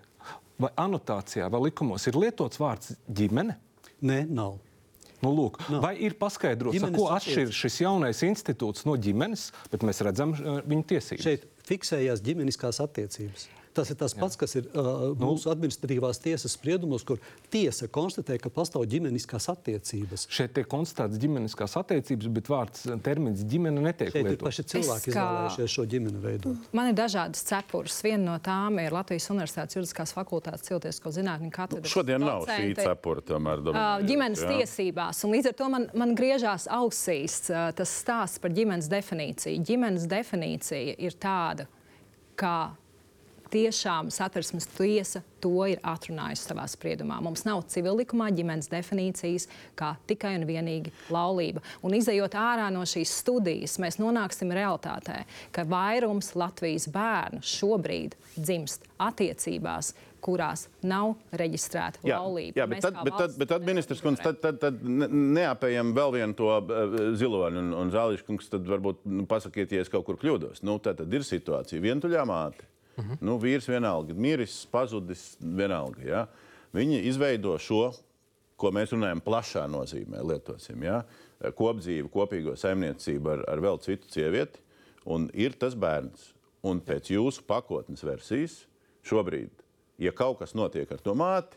vai anotācijā vai likumos ir lietots vārds ģimene? Nē, nav. Nu, lūk, no. Vai ir paskaidrots, ko atšķiras šis jaunais institūts no ģimenes, bet mēs redzam uh, viņa tiesības? Šeit fiksējās ģimeniskās attiecības. Tas ir tas pats, kas ir uh, mūsu administratīvās tiesas spriedumos, kur tiesa konstatē, ka pastāv ģimeniskās attiecības. Šeit tiek konstatēts ģimeniskās attiecības, bet vārds uh, termins ģimene netiek Šeit lietots. paši cilvēki Es kā- izvēlējušies šo ģimeni veidot. Man ir dažādas cepures. Viena no tām ir Latvijas Universitātes juridiskās fakultātes cilvēcisko zinātņu katedras. Šodien nav šī cepura, tomēr. Ā, dominējoša, ģimenes jā. tiesībās. Un līdz ar to man, man griežās ausīs ā, tas stāsts par ģimenes definīciju. Ģimenes definīcija ir tāda, ka tiešām satversmes tiesa to ir atrunājusi savā spriedumā. Mums nav civillikumā ģimenes definīcijas kā tikai un vienīgi laulība. Un izējot ārā no šīs studijas, mēs nonāksim realitātē, ka vairums Latvijas bērnu šobrīd dzimst attiecībās, kurās nav reģistrēta Jā, laulība. jā bet, tad, bet, tad, bet tad, ministrs kundze, tad, tad, tad ne- neapējam vēl vienu to uh, ziloņu un, un zāliņu kungs. Tad varbūt nu, pasakiet, ja es kaut kur kļūdos. Nu, tā tad ir situācija. Vientuļā māte. -huh. nu, vīrs vienalga, miris, pazudis vienalga. Ja? Viņi izveido šo, ko mēs runājam, plašā nozīmē, lietosim. Ja? Kopdzīvi, kopīgo saimniecību ar, ar vēl citu sievieti, un ir tas bērns. Un pēc jūsu pakotnes versijas šobrīd, ja kaut kas notiek ar to māti,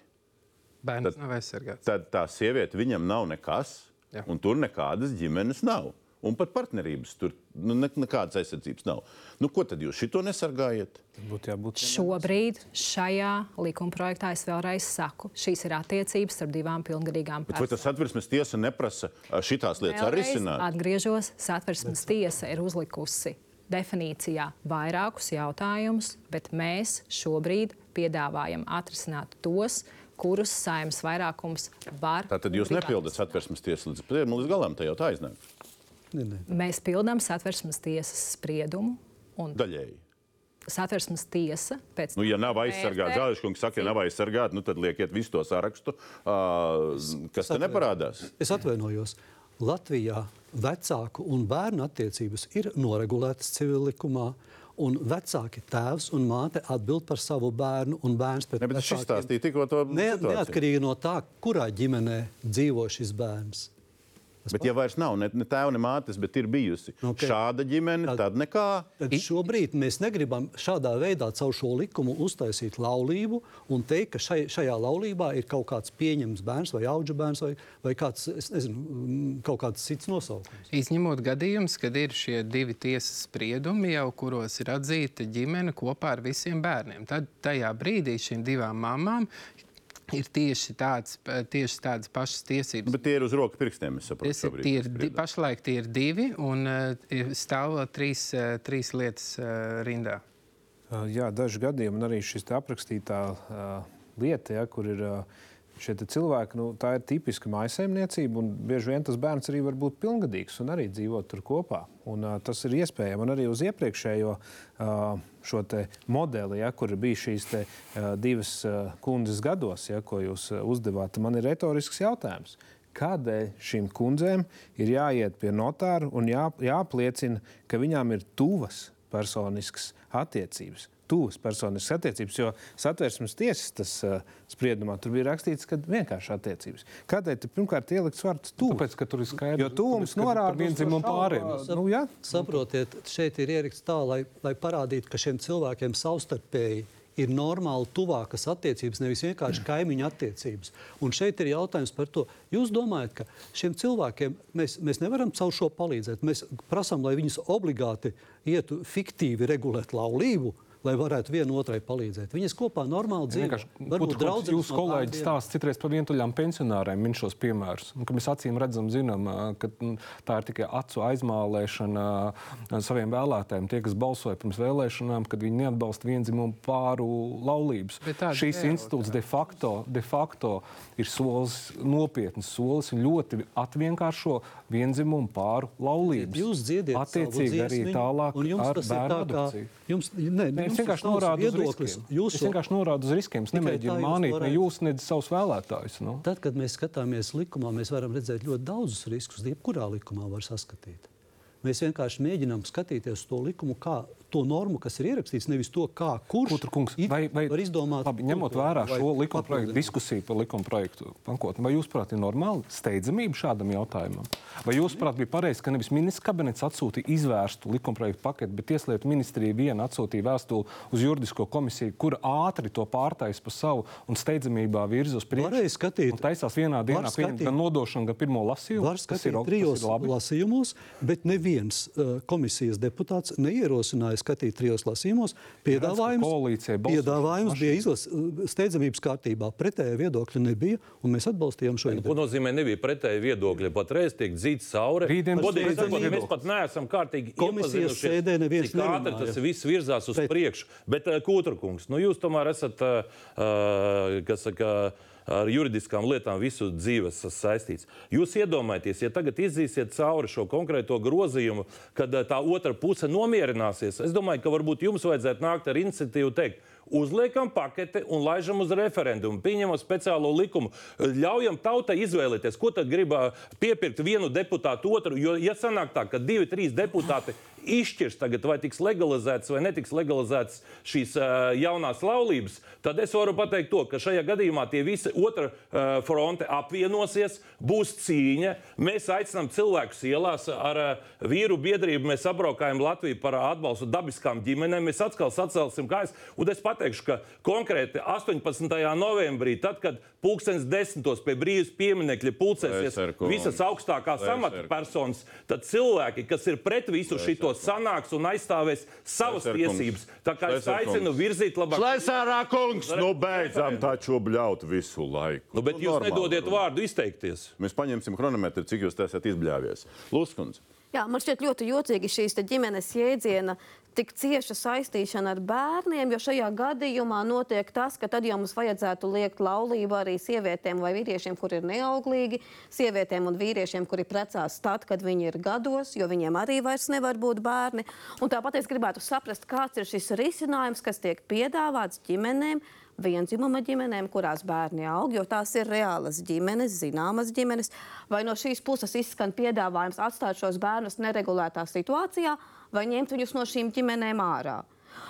Bērns Tad- nav aizsargāts. tad tā sieviete viņam nav nekas, Jā. un tur nekādas ģimenes nav. Un pat partnerības tur nu, ne, nekādas aizsardzības nav. Nu, ko tad jūs šito nesargājat? Būtu jābūt Šobrīd šajā likumprojektā es vēlreiz saku, šīs ir attiecības starp divām pilngadīgām Bet vai tas satversmes tiesa neprasa šitās lietas arī risināt? Atgriežos, satversmes tiesa ir uzlikusi definīcijā vairākus jautājumus, bet mēs šobrīd piedāvājam atrisināt tos, kurus saimnes vairākums var. Tātad jūs nepildat satversmes tiesu līdz, līdz galam, tā jau tā aiznāk. Nē, nē. Mēs pildām satversmes tiesas spriedumu. Un Daļēji. satversmes tiesa pēc Nu, ja nav aizsargāts, vērtē- Zāļš kungs saka, ja nav aizsargāts, nu, tad liekiet visu to sarakstu, ā, kas te neparādās. Es atvainojos. Latvijā vecāku un bērnu attiecības ir noregulētas civillikumā. Un vecāki, tēvs un māte atbild par savu bērnu, un bērns pēc Ne, bet šis vecākiem- stāstīja tikko to Ne, situāciju. neatkarīgi no tā, kurā ģimenē dzīvo šis bērns. Bet, ja vairs nav ne, ne tēva, ne mātes, bet ir bijusi Ok. šāda ģimene, Tad- tad nekā. Tad šobrīd mēs negribam šādā veidā caur šo likumu uztaisīt laulību un teikt, ka šai, šajā laulībā ir kaut kāds pieņemts bērns vai auga bērns vai, vai kāds, es nezinu, mm, kaut kāds cits nosaukums. Izņemot gadījumus, kad ir šie divi tiesas spriedumi, jau kuros ir atzīta ģimene kopā ar visiem bērniem. Tad tajā brīdī šīm divām mamām ir tieši, tāds, tieši tādas pašas tiesības. Bet tie ir uz rokas pirkstiem, es saprotu. Ir, šobrīd, tie ir, di, pašlaik tie ir divi, un uh, stāv trīs, uh, trīs lietas uh, rindā. Uh, Jā, daži gadījumi, arī šis te aprakstītā uh, lieta, ja, kur ir uh, šie cilvēki, nu, tā ir tipiska maisaimniecība, un bieži vien tas bērns arī var būt pilngadīgs un arī dzīvot tur kopā. Un, uh, tas ir iespējams. Un arī uz iepriekšējo uh, modeli, ja, kur bija šīs te, uh, divas uh, kundzes gados, ja, ko jūs uh, uzdevāt, man ir retorisks jautājums. Kādēļ šīm kundzēm ir jāiet pie notāra un jā, jāapliecina, ka viņām ir tuvas personiskas attiecības? Tuvas personiskas attiecības, jo satversmes tiesas tas, uh, spriedumā tur bija rakstīts, ka vienkārši attiecības. Kādēļ tur pirmkārt ielikts vārds tuvs? Tāpēc, ka tur ir skaidrs, Jo tuvums norāda vienzimumu pāriem. šauro- Nu, jā, Saprotiet, šeit ir ieraksts tā, lai, lai parādītu, ka šiem cilvēkiem savstarpēji ir normāli tuvākas attiecības, nevis vienkārši kaimiņu attiecības. Un šeit ir jautājums par to, jūs domājat, ka šiem cilvēkiem mēs, mēs nevaram caur šo palīdzēt. Mēs prasām, lai viņus obligāti ietu fiktīvi regulēt laulību. Lai varētu viena otrai palīdzēt. Viņas kopā normāli dzīvo. Varbūt draudzenes Jūsu no kolēģis bērniem. stāsta citreiz par vientuļām pensionāriem, min šos piemērus. Un, mēs acīm redzam, zinām, ka mm, tā ir tikai acu aizmālēšana saviem vēlētājiem. Tie, kas balsoja pirms vēlēšanām, kad viņi neatbalsta vienzimumu pāru laulības. Šīs institūts de facto, de facto ir solis, nopietns solis un ļoti atvienkāršo vienzimumu pāru laulības. Jūs dziediet attiecīgi arī tālāk un jums ar bērnu adopciju. jums, ne, Nē, jums vienkārši norādu uz riskiem. jūsu- Es vienkārši norādu uz riskiem. Es nemēģinu mānīt to ne jūs, ne savus vēlētājus. Nu. Tad, kad mēs skatāmies likumā, mēs varam redzēt ļoti daudzus riskus. Jebkurā likumā var saskatīt. Mēs vienkārši mēģinām skatīties uz to likumu, kā to normu, kas ir ierakstīts, nevis to, kā kurš Putra kungs, it vai, vai, var izdomāt. labi, ņemot vērā šo likuma projektu, diskusiju par likuma projektu pakotni, vai jūs, prāt, ir normāli steidzamība šādam jautājumam? Vai jūs, prāt, bija pareizi, ka nevis ministrs kabinets atsūtīja izvērstu likuma projektu paketi, bet Tieslietu ministrija viena atsūtīja vēstuli uz juridisko komisiju, kur ātri to pārtais pa savu un steidzamībā virza uz priekšu? Varēja skatīt- un taisās vienā dienā pieņemt gan nodošanu, gan pirmo lasījumu. Var ir skatīt tas trijos ir lasījumos, bet neviens uh, komisijas deputāts neierosināja skatīt trijos lasījumos. Piedāvājums, balsošanas piedāvājums bija izlas, uh, steidzamības kārtībā. Pretēja viedokļa nebija, un mēs atbalstījām šo Ko ideju. nozīmē nebija pretēji viedokļi? Patreiz tiek dzīts cauri. Rītdien Godīgi sakot, mēs pat neesam kārtīgi Komisijas sēdē neviens nerunāja. tas viss virzās uz Bet- priekšu. Bet, uh, Kūtrakungs, nu jūs tomēr esat, uh, uh, kas saka, ar juridiskām lietām visu dzīves saistīts. Jūs iedomājieties, ja tagad izīsiet cauri šo konkrēto grozījumu, kad uh, tā otra puse nomierināsies, es domāju, ka varbūt jums vajadzētu nākt ar iniciatīvu teikt, Uzliekam paketi un laižam uz referendumu, pieņemam speciālo likumu, ļaujam tautai izvēlēties, ko tad grib ā, piepirkt vienu deputātu otru. Jo, ja sanāk tā, ka divi, trīs deputāti izšķirs tagad, vai tiks legalizētas vai netiks legalizētas šīs uh, jaunās laulības, tad es varu pateikt to, ka šajā gadījumā tie visi otra uh, fronte apvienosies, būs cīņa. Mēs aicinām cilvēkus ielās ar uh, vīru biedrību, mēs apbraukājam Latviju par atbalstu dabiskām ģimenēm, mēs atkal sacelsim kājas. Un es pateikšu, ka konkrēti 18. novembrī, tad, kad pulkstenis desmitos pie brīvības pieminekļa pulcēsies visas augstākās amatpersonas, tad cilvēki, kas ir pret visu šito, sanāks un aizstāvēs savas Lēser kungs. tiesības. Tā kā es aicinu kungs. virzīt labāk. Slēsārā kungs, nu beidzam taču bļaut visu laiku. Nu, bet Nu, jūs nedodiet runā. vārdu izteikties. Mēs paņemsim chronometru, cik jūs esat izbļāvies. Lūskundze. Jā, man šķiet ļoti jocīgi šīs te ģimenes jēdziena tik cieša saistīšana ar bērniem, jo šajā gadījumā notiek tas, ka tad jau mums vajadzētu liekt laulību arī sievietēm vai vīriešiem, kuri ir neauglīgi, sievietēm un vīriešiem, kuri precās tad, kad viņi ir gados, jo viņiem arī vairs nevar būt bērni. Un tāpat es gribētu saprast, kāds ir šis risinājums, kas tiek piedāvāts ģimenēm, vienzimuma ģimenēm, kurās bērni aug, jo tās ir reālas ģimenes, zināmas ģimenes, vai no šīs puses izskan piedāvājums atstāt šos bērnus neregulētā situācijā, vai ņemt viņus no šīm ģimenēm ārā.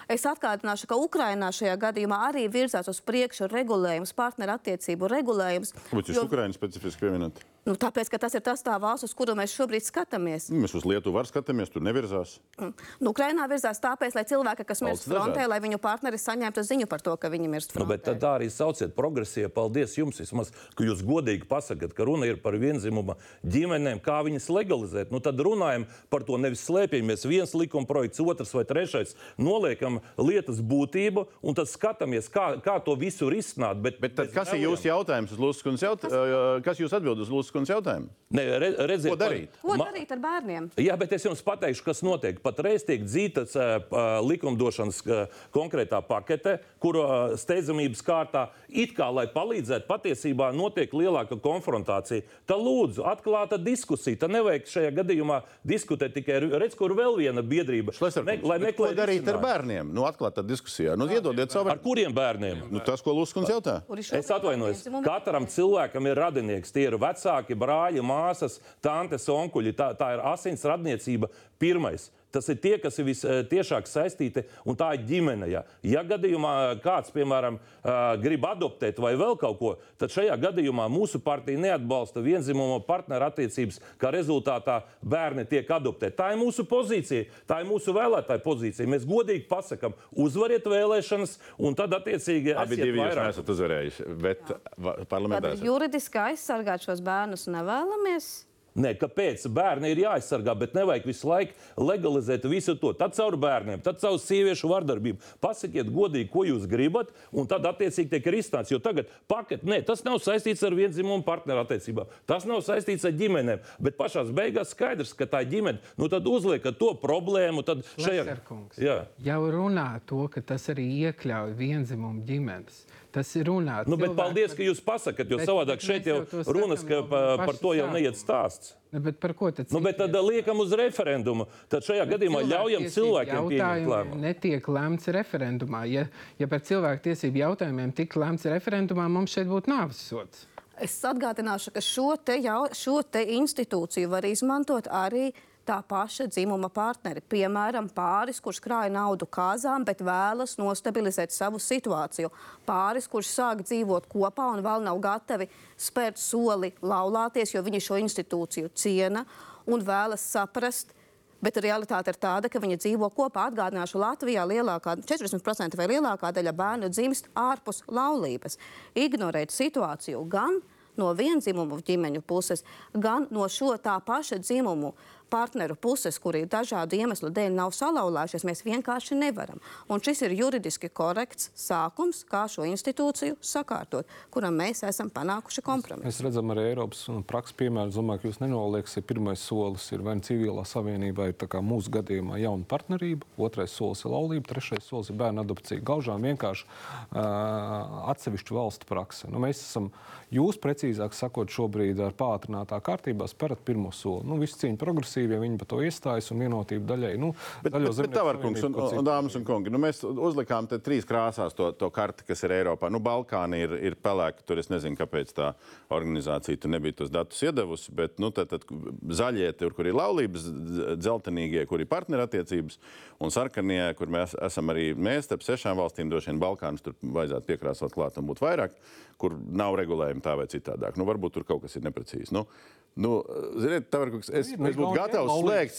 Es atgādināšu, ka Ukrainā šajā gadījumā arī virzās uz priekšu regulējums, partnerattiecību regulējums. Kāpēc jūs jo- Ukraiņu specifiski pieminat? Nu, tāpēc, ka tas ir tas valsts, uz kuru mēs šobrīd skatāmies. Mēs uz Lietuvu var skatāmies, tur nevirzās. Nu, Ukrainā virzās tāpēc, lai cilvēki, kas mirst frontē, lai viņu partneri saņemtu ziņu par to, ka viņi mirst Nu, frontē. bet tad tā arī sauciet progresīvi. Paldies jums, vismaz, ka jūs godīgi pasakāt, ka runa ir par vienzimuma ģimenēm, kā viņas legalizēt. Nu, tad runājam par to, nevis slēpjamies viens likuma projekts, otrs vai trešais. Noliekam lietas būtību un tad skatāmies, kā, kā to visu risināt. Bet, Bet tad, kas ir jūsu jautājums uz Lūskundas jautājumu? Kas jūs atbild uz Lūskundas jautājumu? Ne, re, redziet, Ko darīt? Ko darīt ar bērniem? Jā, bet es jums pateikšu, kas notiek. Patreiz tiek dzītas uh, likumdošanas uh, konkrētā pakete, kur uh, steidzamības kārtā it kā, lai palīdzētu, patiesībā notiek lielāka konfrontācija. Tā lūdzu, atklāta diskusija. Tā nevajag šajā gadījumā diskutēt tikai ar, redz, kur vēl viena biedrība. Me, lai ko meklētu darīt ar bērniem? Nu, atklāt tad diskusijā. Nu, iedodiet savu Ar kuriem bērniem? Nu, tas, ko Lūskundas jautā. Es atvainojos. Katram cilvēkam ir radinieks. Tie ir vecāki, brāļi, māsas, tantes, onkuļi. Tā, tā ir asins radniecība pirmais. Tas ir tie, kas ir visciešāk saistīti, un tā ir ģimene. Ja, ja gadījumā kāds, piemēram, grib adoptēt vai vēl kaut ko, tad šajā gadījumā mūsu partija neatbalsta vienzimuma partneru attiecības, kā rezultātā bērni tiek adoptēti. Tā ir mūsu pozīcija, tā ir mūsu vēlētāja pozīcija. Mēs godīgi pasakām, uzvariet vēlēšanas, un tad attiecīgi Abi esiet divi jūs vairāk. neesat uzvarējuši, bet parlamentā juridiski aizsargāt šos bērnus nevēlamies. Nē, kāpēc bērni ir jāaizsargā, bet nevajag visu laiku legalizēt visu to. Tad caur bērniem, tad caur sieviešu vardarbību. Pasakiet godīgi, ko jūs gribat, un tad attiecīgi tiek izstāstīts. Jo tagad paket, nē, tas nav saistīts ar vienzimumu partneru attiecībām. Tas nav saistīts ar ģimenēm. Bet pašā beigās skaidrs, ka tā ģimene. Nu, tad uzliekat to problēmu. Tad šajā... Leserkungs. Jā. Jau runā to, ka tas arī iekļauj vienzimumu ģimenes. Tas ir runāts. Nu, bet paldies, ka jūs pasakāt, jo Bet- savādāk bet šeit jau jau runas, ka par to jau neiet stāsts. Ne, bet par ko tad? Nu, bet tad liekam uz referendumu. Tad šajā gadījumā ļaujam cilvēkiem pieņemt lēmumu. netiek lemts referendumā. Ja, ja par cilvēku tiesību jautājumiem tiktu lemts referendumā, mums šeit būtu nāves sods. Es atgādināšu, ka šo te, jau, šo te institūciju var izmantot arī tā paša dzimuma partneri. Piemēram, pāris, kurš krāja naudu kāzām, bet vēlas nostabilizēt savu situāciju. Pāris, kurš sāk dzīvot kopā un vēl nav gatavi spērt soli laulāties, jo viņi šo institūciju ciena un vēlas saprast. Bet realitāte ir tāda, ka viņi dzīvo kopā. Atgādināšu, Latvijā lielākā, 40% vai lielākā daļa bērnu dzimst ārpus laulības. Ignorēt situāciju gan no vienzimumu ģimeņu puses, gan no šo tā paša dzimumu partneru puses, kuri dažādu iemeslu dēļ nav salauzājušies, mēs vienkārši nevaram. Un šis ir juridiski korekts sākums, kā šo institūciju sakārtot, kuram mēs esam panākuši kompromisu. Mēs redzam arī Eiropas prakses piemēru. Es domāju, ka jūs nenolieksiet, pirmais solis ir vai nu civilā savienībā, ir mūsu gadījumā jauna partnerība, otrais solis ir laulība, trešais solis ir bērnu adopcija. Gaužām vienkārši uh, atsevišķu valstu prakse. Nu, mēs esam, jūs precīzāk sakot, šobrīd ar pātrinātā kārtībā sperat pirmo soli. Nu, visi cīņa progresīvi, ja viņi par to iestājas un vienotību daļai. Nu, Bet, bet, bet tā var, kungs, un, un, un dāmas un kungi, nu, mēs uzlikām te trīs krāsās to, to karti, kas ir Eiropā. Nu, Balkāni ir, ir pelēki, tur es nezinu, kāpēc tā organizācija tur nebija tos datus iedevusi, bet nu, tad, tad zaļie, tur, kur ir laulības, dz- dzeltenīgie, kur ir partnerattiecības, un sarkanie, kur mēs esam arī mēs, starp sešām valstīm, droši vien Balkānus tur vajadzētu piekrāsot klāt un būt vairāk, kur nav regulējumi tā vai citādāk. Nu, varbūt tur kaut kas ir neprecīzi. Nu, Nu, ziniet, tā var kaut kas. Es, es būtu gatavs slēgt,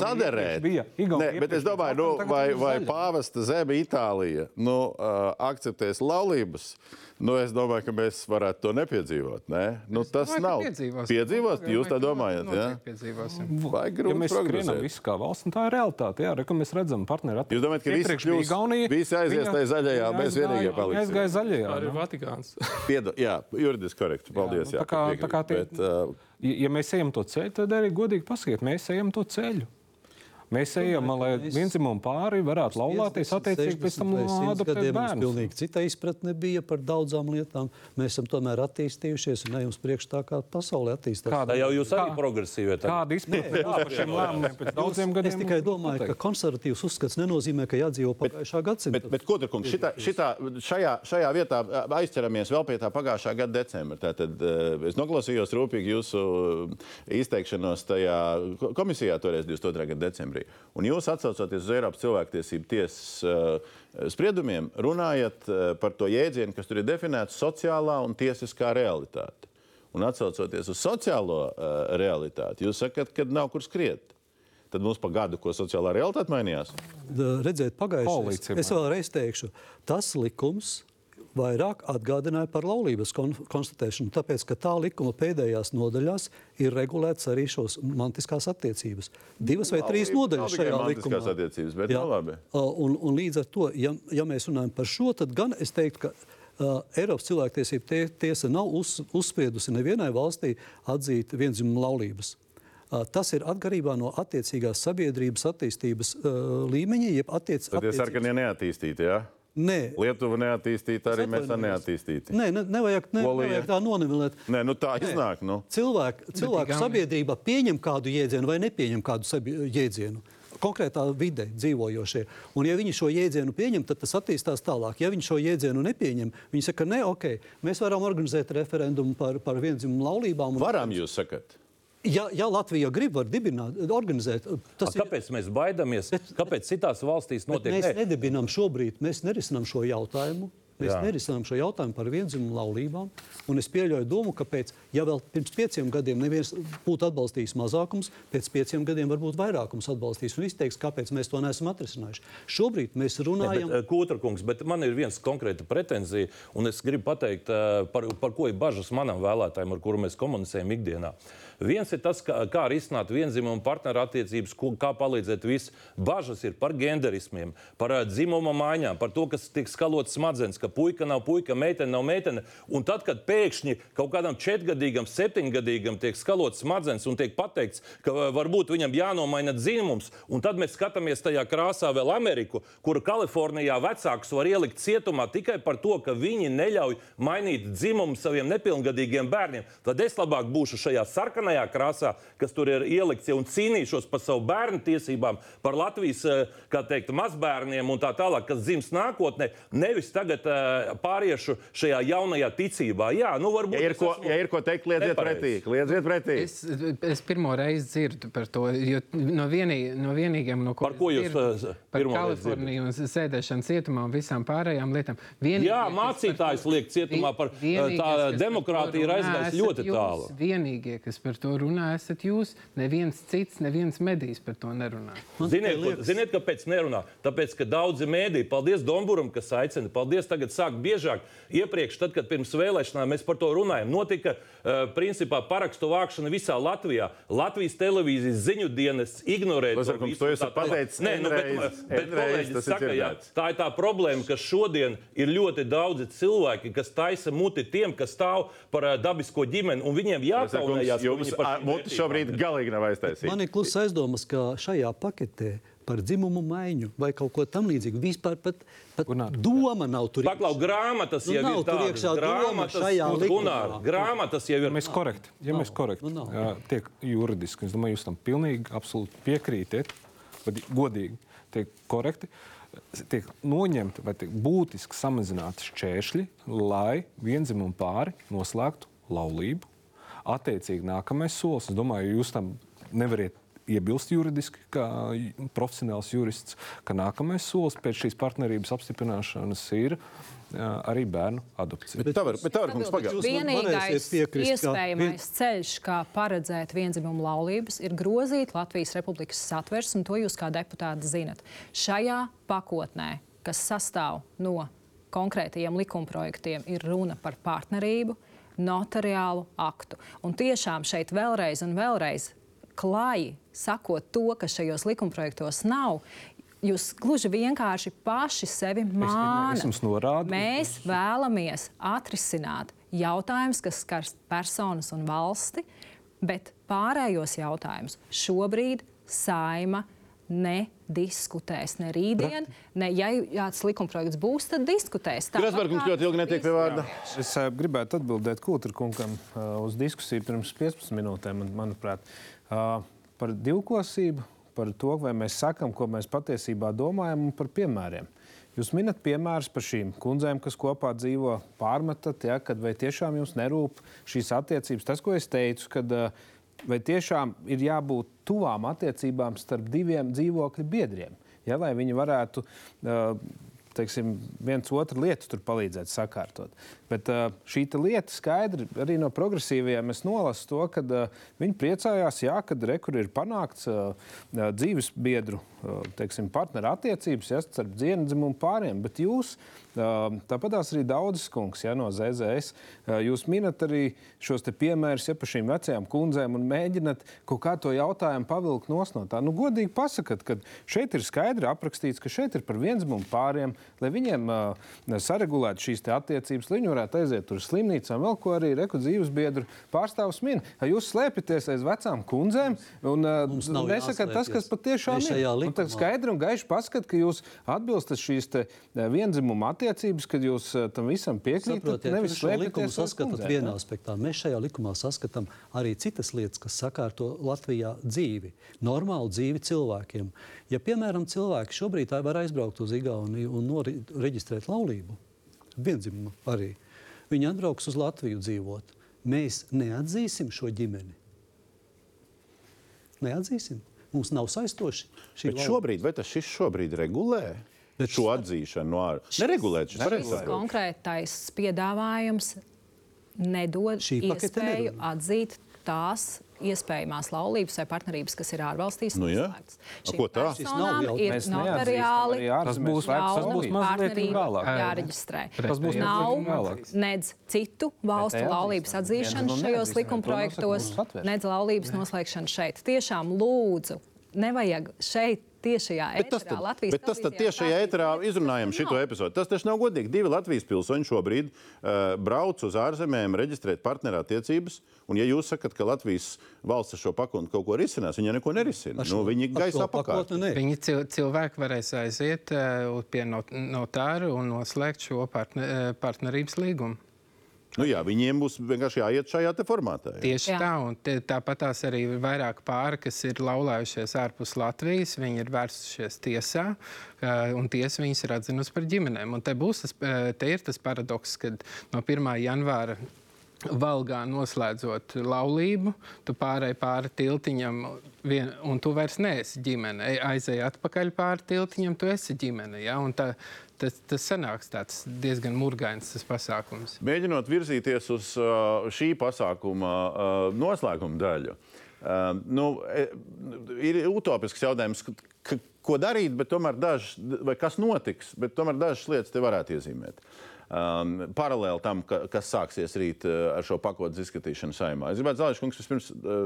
sadarēt. Nē, bet es domāju, nu, vai, vai pāvesta zeme Itālija nu, uh, akceptēs laulības. Nu, es domāju, ka mēs varētu to nepiedzīvot. Ne? Nu, tas Domāju, nav. piedzīvosim. Piedzīvos, Domāju, jūs tā domājat? Ja? noteikti Piedzīvosim. Vai Ja grūti mēs skrienam visu kā valsts, un tā ir realitāte. Jā, re, mēs redzam, partneri Jūs domājat, ka visi kļūs- visi aizies tajā zaļajā, mēs vienīgie paliksim? Aizgāja zaļajā. Nu. Vatikāns. Piedo, jā, juridiski korekti. Paldies. nu, Jā, tā kā, piekrītu, tā kā tie, bet, uh, ja, ja mēs ejam to ceļu, tad arī godīgi pasakiet, mēs ejam to ceļu. Mēs ejam, lai vienzimumu pāri varētu laulāties, attiecīgi pēc tam mums bērnus. pilnīgi cita izpratne bija par daudzām lietām. Mēs esam tomēr attīstījušies un ejam uz priekšu tā, kā pasaule attīstās. Kāda- Tā jau jūs arī Kā- progresīvi esat. Kāda izpratne par šiem lēmumiem pēc daudziem gadiem? Es tikai domāju, ka konservatīvs uzskats nenozīmē, ka jādzīvo pagājušā gadsimta. Bet, bet ko tur, kungs, šitā, šitā, šajā, šajā vietā aizķeramies vēl pie tā pagājušā gada decembra. Tātad, es noklausījos rūpīgi jūsu izteikšanos tajā ko- komisijā toreiz 22. gada decembrī. Un jūs atsaucoties uz Eiropas cilvēktiesību tiesas eh, spriedumiem, runājat eh, par to jēdzienu, kas tur ir definēts sociālā un tiesiskā realitāte. Un atsaucoties uz sociālo uh, realitāti, jūs sakat, ka nav kur skriet. Tad mums pa gadu, ko sociālā realitāte mainījās. Redzēt, pagājušajā gadā es vēlreiz teikšu, tas likums vairāk atgādināja par laulības kon konstatēšanu, tāpēc, ka tā likuma pēdējās nodaļās ir regulēts arī šos mantiskās attiecības. Divas vai trīs nodaļas šajā likumā. attiecības, bet Jā. nu Un, un līdz ar to, ja, ja mēs runājam par šo, tad gan es teiktu, ka uh, Eiropas cilvēktiesība tie, tiesa nav uz, uzspiedusi nevienai valstī atzīt vienzimumu laulības. Uh, Tas ir atkarībā no attiecīgās sabiedrības attīstības uh, līmeņa, jeb attiec, Tad ir sarkanie neattīstīti. Ja? Nē, Lietuva neattīstīta, arī mēs esam neattīstīti. Nē, ne, nevajag, ne, Polija. nevajag tā nonivelēt. Nē, nu tā iznāk. Nu. Cilvēku, cilvēku sabiedrība pieņem kādu jēdzienu vai nepieņem kādu jēdzienu. Konkrētā vidē dzīvojošie. Un, ja viņi šo jēdzienu pieņem, tad tas attīstās tālāk. Ja viņi šo jēdzienu nepieņem, viņi saka, nē, ok, mēs varam organizēt referendumu par, par vienzimumu laulībām. un- Varam jūs sakat. Ja, ja Latvija grib, var dibināt, organizēt. Tas ir- Kāpēc mēs baidāmies? Kāpēc citās valstīs notiek? mēs Nē, nedibinām šobrīd, mēs nerisinām šo jautājumu. Mēs Jā. nerisinām šo jautājumu par vienzimumu laulībām. Un es pieļauju domu, ka pēc, ja vēl pirms pieciem gadiem neviens būtu atbalstījis mazākums, pēc pieciem gadiem varbūt vairākums atbalstīs un izteiks, kāpēc mēs to neesam atrisinājuši. Šobrīd mēs runājam Ne, bet, Kūtra kungs, bet man ir viens konkrēta pretenzija, un es gribu pateikt, eh, par, par ko ir bažas manam vēlētājiem, ar kuru mēs komunicējam ikdienā. Viens ir tas, kā, kā risināt vienzimumu partneru attiecības, kā palīdzēt visiem. Bažas ir par genderismiem, par dzimuma maiņām, par to, kas tiek skalots smadzenes, ka puika nav puika, meitene nav meitene. Un tad, kad pēkšņi kaut kādam četrgadīgam, septiņgadīgam tiek skalots smadzenes un tiek pateikts, ka varbūt viņam jānomaina dzimums, un tad mēs skatāmies tajā krāsā vēl Ameriku, kur Kalifornijā vecākus var ielikt cietumā tikai par to, ka viņi neļauj mainīt dzimumu saviem nepilngadīgiem bērniem, tad es labāk būšu šajā sarkanajā krāsā, kas tur ir ielikts, un cīnīšos par savu bērnu tiesībām, par Latvijas eh, kā teikt, mazbērniem un tā tālāk, kas dzims nākotnē, nevis tagad eh, pāriešu šajā jaunajā ticībā. Jā, nu varbūt Ja ir ko, ja ir ko teikt, liedziet pretī. Liedziet pretī. Es, es pirmo reizi dzirdu par to, jo no, vienī, no vienīgiem, no Par ko jūs, dzirdu, uh, par pirmo reizi Kaliforniju un sēdēšanu cietumā un visām pārējām lietām. Vienīgie, Jā, mācītājs liek cietumā par Vi- vienīgais, tā demokrātija ir esat ļoti jūs. tālu. Vienīgie, kas par to runā, esat jūs. Neviens cits, neviens medijs par to nerunā. Ziniet, ko- ziniet, kāpēc nerunā? Tāpēc, ka daudzi mēdī, paldies Domburam, kas aicina, paldies tagad sāk biežāk. Iepriekš, tad, kad pirms vēlēšanām mēs par to runājam, notika uh, principā parakstu vākšana visā Latvijā. Latvijas televīzijas ziņu dienas ignorē to visu to tā pateicis Nē, nu, bet, N-reiz, bet kolēģis tas ir saka, jā, tā ir tā problēma, ka šodien ir ļoti daudzi cilvēki, kas taisa muti tiem, kas stāv par uh, dabisko ģimeni, un viņiem jākaunējās. ka Jums muti vērtībām šobrīd galīgi nav aiztaisīta. Man ir klusa aizdomas, ka šajā paketē par dzimumu maiņu vai kaut ko tamlīdzīgu vispār pat, pat Gunār. doma nav tur. Paklau, grāmatas Nu, jau nav ir tur iekšā Grāmatas, šajā nu, likumā. Gunār, grāmatas jau ir. Mēs korekti, ja Nav. mēs korekti Nu, jā, tiek juridiski, es domāju, jūs tam pilnīgi absolūti piekrītiet, bet godīgi tiek korekti. Tiek noņemti vai tiek būtiski samazināti šķēršļi, lai vienzimumu pāri noslēgtu laulību. Attiecīgi, nākamais solis, es domāju, jūs tam nevariet iebilst juridiski, kā profesionāls jurists, ka nākamais solis pēc šīs partnerības apstiprināšanas ir arī bērnu adopcija. Bet tā var, bet tā var. Jūs man Vienīgais piekrist, ka iespējamais ceļš, kā paredzēt vienzimumu laulības, ir grozīt Latvijas Republikas satversmi, un to jūs kā deputāti zinat. Šajā pakotnē, kas sastāv no konkrētajiem likumprojektiem, ir runa par partnerību, notariālu aktu. Un tiešām šeit vēlreiz un vēlreiz klāji sakot to, kas šajos likumprojektos nav. Jūs gluži vienkārši paši sevi mānat. Mēs vēlamies atrisināt jautājumus, kas skars personas un valsti, bet pārējos jautājumus šobrīd saima nediskutēs. Ne rītdien, ne ja kāds likumprojekts būs, tad diskutēs. Grasbergs ļoti ilgi netiek pie vārda. Es uh, gribētu atbildēt Kultūrkungam uh, uz diskusiju pirms 15 minūtēm, man, manuprāt, uh, par divkosību, par to, vai mēs sakām, ko mēs patiesībā domājam, un par piemēriem. Jūs minat piemērus par šīm kundzēm, kas kopā dzīvo, pārmetat, ja, kad vai tiešām jums nerūp šīs attiecības. Tas, ko es teicu, kad uh, vai tiešām ir jābūt tuvām attiecībām starp diviem dzīvokļu biedriem, ja, lai viņi varētu teiksim, viens otru lietu palīdzēt sakārtot. Bet šī ta lieta skaidri arī no progresīvajiem es nolasu to, ka viņi priecājās, jā, kad rekur ir panākts dzīves biedru teiksim, partneru attiecības ja, starp dzimumu pāriem. Bet jūs, uh, tāpatās arī daudzas kungs ja, no ZZS, uh, jūs minat arī šos piemērus ja, par šīm vecajām kundzēm un mēģinat kaut kā to jautājumu pavilkt no tā. Nu, godīgi pasakat, ka šeit ir skaidri aprakstīts, ka šeit ir par viensmumu pāriem, lai viņiem saregulētu šīs attiecības, lai viņi varētu aiziet tur uz slimnīcām, vēl ko arī reku dzīves biedru pārstāvs min. Jūs slēpjaties aiz vecām kundzēm un nesakat tas, kas patiešām ir. Un tad skaidri un gaiši paskat, ka jūs atbilstat šīs uh, vienzimuma attiecības, kad jūs uh, tam visam piekrītat, nevis likumu saskatāt vienā aspektā. Mēs šajā likumā saskatām arī citas lietas, kas sakārto Latvijā dzīvi, normālu dzīvi cilvēkiem. Ja, piemēram, cilvēki šobrīd var aizbraukt uz Igauniju un nori- reģistrēt laulību, vienzimumu arī, viņi atbrauks uz Latviju dzīvot. Mēs neatzīsim šo ģimeni. Neatzīsim. Mums nav saistoši Bet šobrīd, vai tas šis šobrīd regulē? Bet šo atzīšanu no ārpuses. Neregulēt šis Šis konkrētais piedāvājums nedod iespēju nedod. atzīt tās iespējamās laulības vai partnerības, kas ir ārvalstīs. Nu ko tā? Ir notariāli Tas būs- slēgtas tas būs laulības. mazliet partnerība vēlāk. jāreģistrē. Tas būs Nav nedz citu valstu laulības atzīšanu Viena no šajos likumprojektos, nedz laulības noslēgšanu šeit. Tiešām lūdzu, nevajag šeit tiešajā Bet tas, ēterā Latvijas bet tas tad tiešajā ēterā izrunājam šo episodu. Tas taču nav godīgi. Divi Latvijas pilsoņi šobrīd uh, brauc uz ārzemēm reģistrēt partnerattiecības. Un, ja jūs sakat, ka Latvijas valsts ar šo pakotni kaut ko risinās, viņa neko nerisina. Nu, viņi gaisā pakāpē. pakotni. Viņi cil cilvēki varēs aiziet uh, pie not notāra un noslēgt šo partne eh, partnerības līgumu. Nu, jā, viņiem būs vienkārši jāiet šajā te formātā. Jā. Tieši Jā. Tā, un te- tāpat tās arī ir vairāk pāri, kas ir laulājušies ārpus Latvijas. Viņi ir vērsušies tiesā, un tiesa viņus ir atzinusi par ģimenēm. Un te, būs tas, eh, te ir tas paradoks, ka no 1. janvāra. Valgā noslēdzot laulību, tu pārēji pāri tiltiņam, vien, un tu vairs neesi ģimene. Aizej atpakaļ pāri tiltiņam, tu esi ģimene. Ja? Un Tā, tas, tas sanāks tāds diezgan murgains tas pasākums. Mēģinot virzīties uz uh, šī pasākuma uh, noslēguma daļu, uh, nu, e, ir utopisks jautājums, ko darīt, bet tomēr dažs, vai kas notiks, bet tomēr dažas lietas te varētu iezīmēt. Um, paralēli tam, ka, kas sāksies rīt uh, ar šo pakotnes izskatīšanu saimā. Es gribētu, Zāļš kungs, vispirms uh,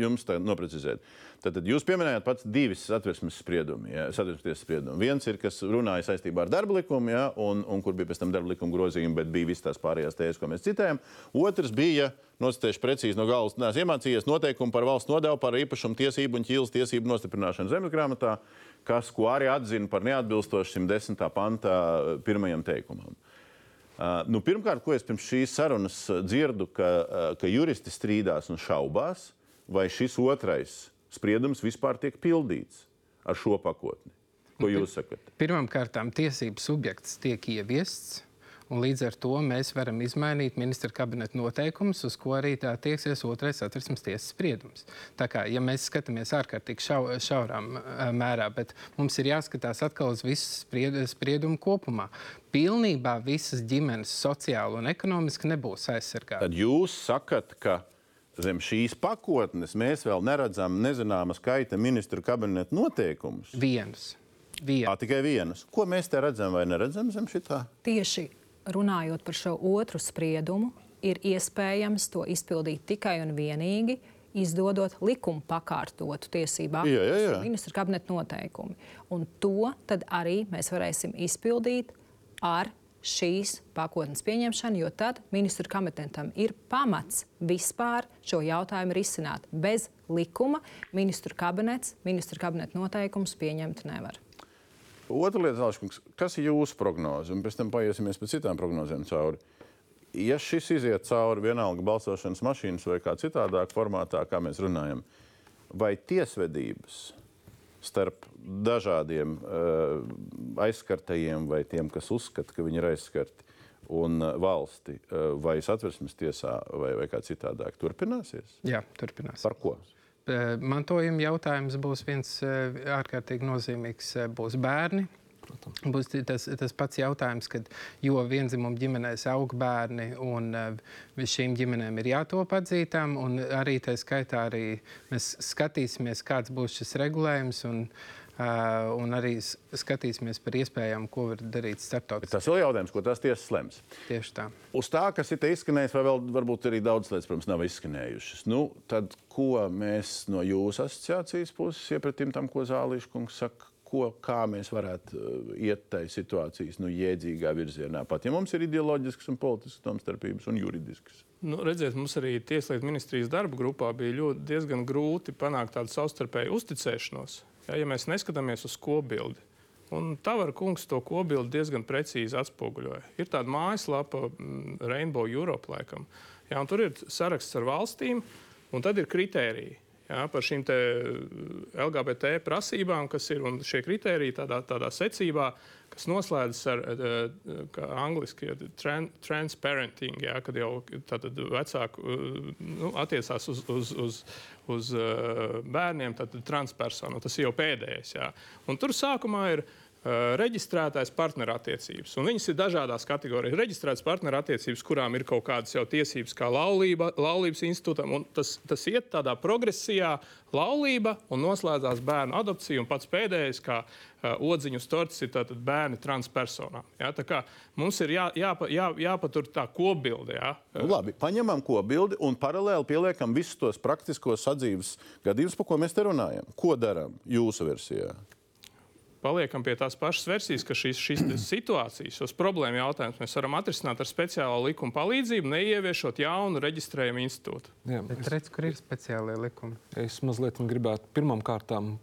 jums noprecizēt. Tad, tad jūs pieminējāt pats divas satversmes spriedumi, ja, satversmes tiesas spriedumi. Viens ir, kas runāja saistībā ar darba likumu, ja, un, un kur bija pēc tam darba likuma grozījumi, bet bija visas tās pārējās tēzes, ko mēs citējam. Otrs bija, nosacīšu precīzi no galvas, neesmu iemācījies noteikumu par valsts nodevu par īpašumu tiesību un ķīlas tiesību nostiprināšanu zemesgrāmatā, kas, ko arī atzina par neatbilstošu 110. pantā pirmajam teikumam. Uh, nu, pirmkārt, ko es pirms šīs sarunas uh, dzirdu, ka, uh, ka juristi strīdās un šaubās, vai šis otrais spriedums vispār tiek pildīts ar šo pakotni. Ko jūs sakat? Pirmkārt, tiesību subjekts tiek ieviests. Un līdz ar to mēs varam izmainīt ministra kabineta noteikumus, uz ko arī tā attieksies otrais satversmes tiesas spriedums. Tā kā ja mēs skatāmies ārkārtīgi šau, šaurām mērā, bet mums ir jāskatās atkal uz visu spried, spriedumu kopumā. Pilnībā visas ģimenes sociāli un ekonomiski nebūs aizsargātas. Tad jūs sakat, ka zem šīs pakotnes mēs vēl neredzam nezināma skaita ministru kabineta noteikumus. Vienus. Tā Vienu. tikai vienas. Ko mēs te redzam vai neredzam zem šitā? Tieši runājot par šo otru spriedumu, ir iespējams to izpildīt tikai un vienīgi. Izdodot likumu pakārtotu tiesību aktu, ministra kabineta noteikumi. Un to tad arī mēs varēsim izpildīt ar šīs pakotnes pieņemšanu, jo tad ministru kabinetam ir pamats vispār šo jautājumu risināt. Bez likuma ministru kabinets, ministru kabineta noteikumus pieņemt nevar. Otra lieta, Zalškungs, kas ir jūsu prognoze? Un pēc tam paiesimies pēc citām prognozēm cauri. Ja šis iziet cauri vienalga balsošanas mašīnas vai kā citādāk formātā, kā mēs runājam, vai tiesvedības starp dažādiem uh, aizskartajiem vai tiem, kas uzskata, ka viņi ir aizskarti, un uh, valsti uh, vai satversmes tiesā vai, vai kā citādāk turpināsies? Jā, turpinās. Par ko? Eh, Mantojuma jautājums būs viens eh, ārkārtīgi nozīmīgs. eh, Būs bērni. Būs ti- tas, tas pats jautājums, kad jo vienzimuma ģimenēs aug bērni, un šīm ģimenēm ir jātop atzītām, un arī tā skaitā arī mēs skatīsimies, kāds būs šis regulējums, un, uh, un arī skatīsimies par iespējām, ko var darīt starptautiski. Tas ir jautājums, ko tas tiesas lems. Tieši tā. Uz tā, kas ir te izskanējis, vai vēl varbūt arī daudz lietas, protams, nav izskanējušas. Nu, tad, ko mēs no jūsu asociācijas puses iepratīm tam, ko Zālīša kungs saka, ko, kā mēs varētu uh, iet tajā situācijas nu, jēdzīgā virzienā, pat ja mums ir ideoloģisks un politisks domstarpības un juridisks. Nu, redziet, mums arī Tieslietu ministrijas darba grupā bija ļoti, diezgan grūti panākt tādu savstarpēju uzticēšanos. Ja, ja mēs neskatāmies uz kobildi, un Tavara kungs to kobildi diezgan precīzi atspoguļoja. Ir tāda mājaslapa, mm, Rainbow Europe, laikam, un tur ir saraksts ar valstīm, un tad ir kritēriji. Jā, par šīm te LGBT prasībām, kas ir un šie kriteriji tādā, tādā secībā, kas noslēdzas ar, eh, kā angliski, ir tran, transparenting, jā, kad jau tātad vecāku eh, nu, attiecās uz, uz, uz, uz eh, bērniem, tad transpersonu. Tas ir jau pēdējais. Jā. Un tur sākumā ir reģistrētais partnerattiecības. Un viņas ir dažādās kategorijās. Reģistrētas partnerattiecības, kurām ir kaut kādas jau tiesības, kā laulība, laulības institūtam, un tas, tas iet tādā progresijā laulība un noslēdzās bērnu adopcija. Un pats pēdējais, kā uh, odziņu storts, ir tātad bērni transpersonām. Ja? Tā kā mums ir jā, jāpa, jā, jāpatur tā kopbilde. Ja? Nu, labi, paņemam kopbildi un paralēli pieliekam visus tos praktiskos sadzīves gadījumus, par ko mēs te runājam. Ko darām jūsu versijā? Paliekam pie tās pašas versijas, ka šīs, šīs situācijas, šos problēmu jautājumus mēs varam atrisināt ar speciālo likumu palīdzību, neieviešot jaunu reģistrējumu institūtu. Jā, es redzu, kur ir speciālie likumi. Es mazliet gribētu pirmām kārtām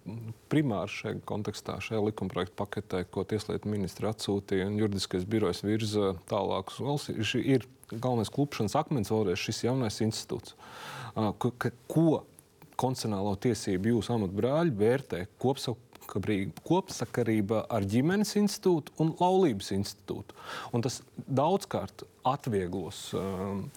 primāri šajā kontekstā, šajā likuma projekta paketē, ko Tieslietu ministra atsūtīja un juridiskais birojs virza tālāk uz valsts, ir galvenais klupšanas akmens vēlreiz šis jaunais institūts. Ko, ko konstitucionālo tiesību jūsu amatbrāļi vērtē kopsavilkumā kopsakarība ar ģimenes institūtu un laulības institūtu. Un tas daudzkārt atvieglos um,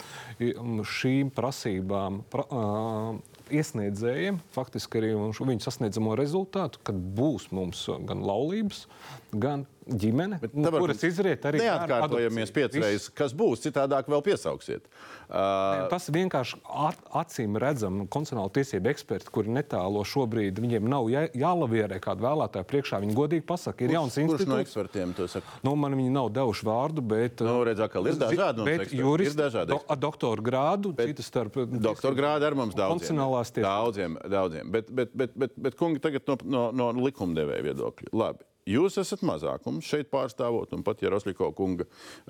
šīm prasībām. Pra, uh, iesniedzējiem, faktiski arī viņu sasniedzamo rezultātu, kad būs mums gan laulības, gan ģimene, no nu, kuras izriet arī neatkārtojamies piecas reizes. Kas būs citādāk, vēl piesauksiet? Uh, Tas vienkārši at, acīm redzam, konstitucionāla tiesība eksperti, kuri netālo šobrīd, viņiem nav jā, jālavierē kādu vēlētāju priekšā. Viņi godīgi pasaka, ir jauns institūts. Kurš no ekspertiem to saka? Nu, man viņi nav devuši vārdu, bet. Nu, redz, ir dažādi. Bet juristi, ir dažādi. Do, doktora grādu, citas starp. Doktora grādu ar mums daudziem. Daudziem, daudziem. Bet, bet, bet, bet, bet kungi tagad no, no, no likumdevēja viedokļa. Labi. Jūs esat mazākums šeit pārstāvot, un pat ja Rosliko kunga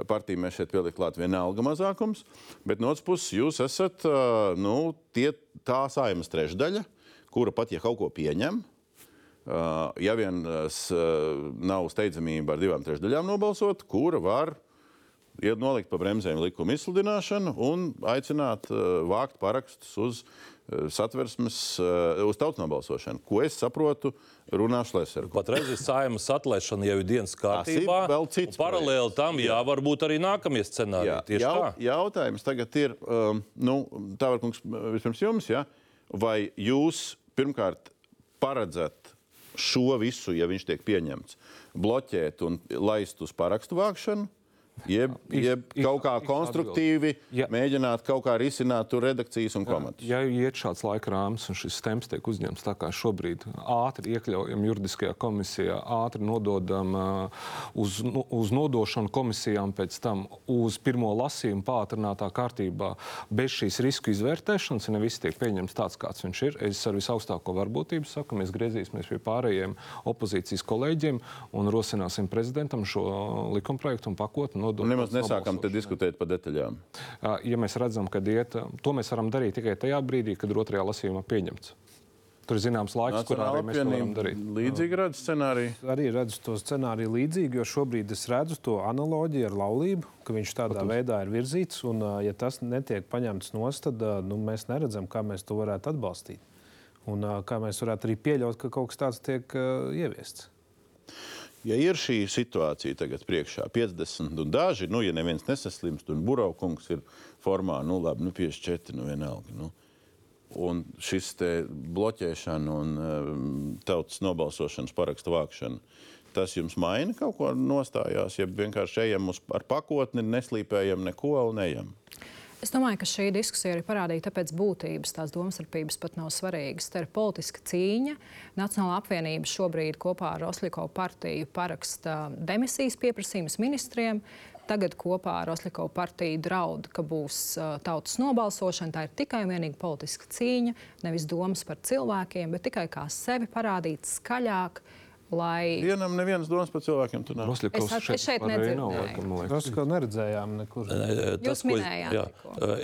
partija mēs šeit pielikt klāt vienalga mazākums, bet no otras puses jūs esat nu, tie, tā saimas trešdaļa, kura pat ja kaut ko pieņem, ja vien nav steidzamība ar divām trešdaļām nobalsot, kura var nolikt pa bremzēm likuma izsludināšanu un aicināt vākt parakstus uz satversmes, uz tautas nobalsošanu, ko es saprotu, runā Šlēsers. Patreiz ir saimas atlaišana jau ir dienas kārtībā. Vēl cits. Paralēli tam, jā, varbūt arī nākamie scenāriji. Jā, Tieši jau, tā. Jautājums tagad ir, um, nu, tā var kungs vispirms jums, ja? vai jūs pirmkārt paredzat šo visu, ja viņš tiek pieņemts, bloķēt un laist uz parakstu vākšanu? Jeb, jeb kaut kā konstruktīvi ja. mēģināt kaut kā risināt tur redakcijas un komandas. Ja iet šāds laika rāmis un šis temps tiek uzņemts tā kā šobrīd, ātri iekļaujam juridiskajā komisijā, ātri nododam uh, uz, uz nodošanu komisijām, pēc tam uz pirmo lasījumu pātrinātā kārtībā, bez šīs risku izvērtēšanas, ja ne viss tiek pieņemts tāds, kāds viņš ir. Es ar visaugstāko varbūtību saku, mēs griezīsimies pie pārējiem opozīcijas kolēģiem un rosināsim prezidentam šo likumprojektu un pakotni nodokļu. Nemaz nesākam te diskutēt par detaļām. Ja mēs redzam, ka iet, to mēs varam darīt tikai tajā brīdī, kad ir otrajā lasījumā pieņemts. Tur ir zināms laiks, kurā arī mēs to varam darīt. Līdzīgi redzu scenāriju. Arī redzu to scenāriju līdzīgi, jo šobrīd es redzu to analoģiju ar laulību, ka viņš tādā Protams. veidā ir virzīts. Un, ja tas netiek paņemts nost, tad nu, mēs neredzam, kā mēs to varētu atbalstīt. Un kā mēs varētu arī pieļaut, ka kaut kas tāds tiek uh, ieviests. Ja ir šī situācija tagad priekšā, 50 un daži, nu, ja neviens nesaslimst, un buraukungs ir formā, nu, labi, nu, 54, nu, vienalga. Nu. Un šis bloķēšana un um, tautas nobalsošanas parakstu vākšana, tas jums maina kaut ko nostājās, ja vienkārši ejam uz, ar pakotni, neslīpējam neko un ejam? Es domāju, ka šī diskusija arī parādīja, tāpēc būtības tās domstarpības pat nav svarīgas. Tā ir politiska cīņa. Nacionāla apvienība šobrīd kopā ar Osļiko partiju paraksta demisijas pieprasījumus ministriem. Tagad kopā ar Osļiko partiju draud, ka būs uh, tautas nobalsošana. Tā ir tikai un vienīgi politiska cīņa, nevis domas par cilvēkiem, bet tikai kā sevi parādīt skaļāk. Uh, lai. Vienam nevienas domas par cilvēkiem tur nav. Es, es šeit, šeit nedzirdēju. Tas, ko neredzējām nekur. Tas, Jūs minējāt. Jā,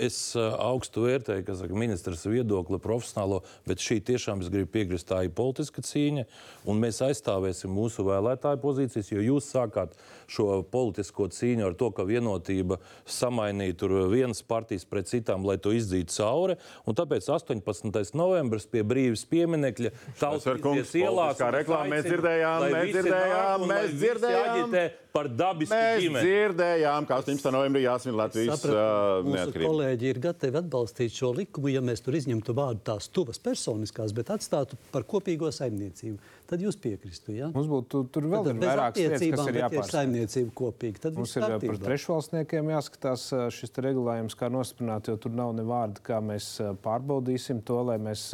es augstu vērtēju, ka saka, ministrs viedokli profesionālo, bet šī tiešām es gribu piekrist, tā ir politiska cīņa, un mēs aizstāvēsim mūsu vēlētāju pozīcijas, jo jūs sākāt šo politisko cīņu ar to, ka vienotība samainīja tur vienas partijas pret citām, lai to izdzītu cauri, un tāpēc 18. novembris pie brīvas pieminekļa tautas ielās. Kā reklāmā mēs dzirdējām, mēs dzirdējām, mēs dzirdējām. par dabisku Mēs ģimeni. dzirdējām, ka 18. novembrī jāsvin Latvijas uh, neatkarība. kolēģi ir gatavi atbalstīt šo likumu, ja mēs tur izņemtu vārdu tās tuvas personiskās, bet atstātu par kopīgo saimniecību. Tad jūs piekristu. Ja? Mums būtu tur vēl Tad vairākas lietas, kas ir jāpārskata. saimniecība kopīgi. Tad Mums ir par kārtībā. trešvalstniekiem jāskatās uh, šis regulējums, kā nostiprināt, jo tur nav ne vārda, kā mēs uh, pārbaudīsim to, lai mēs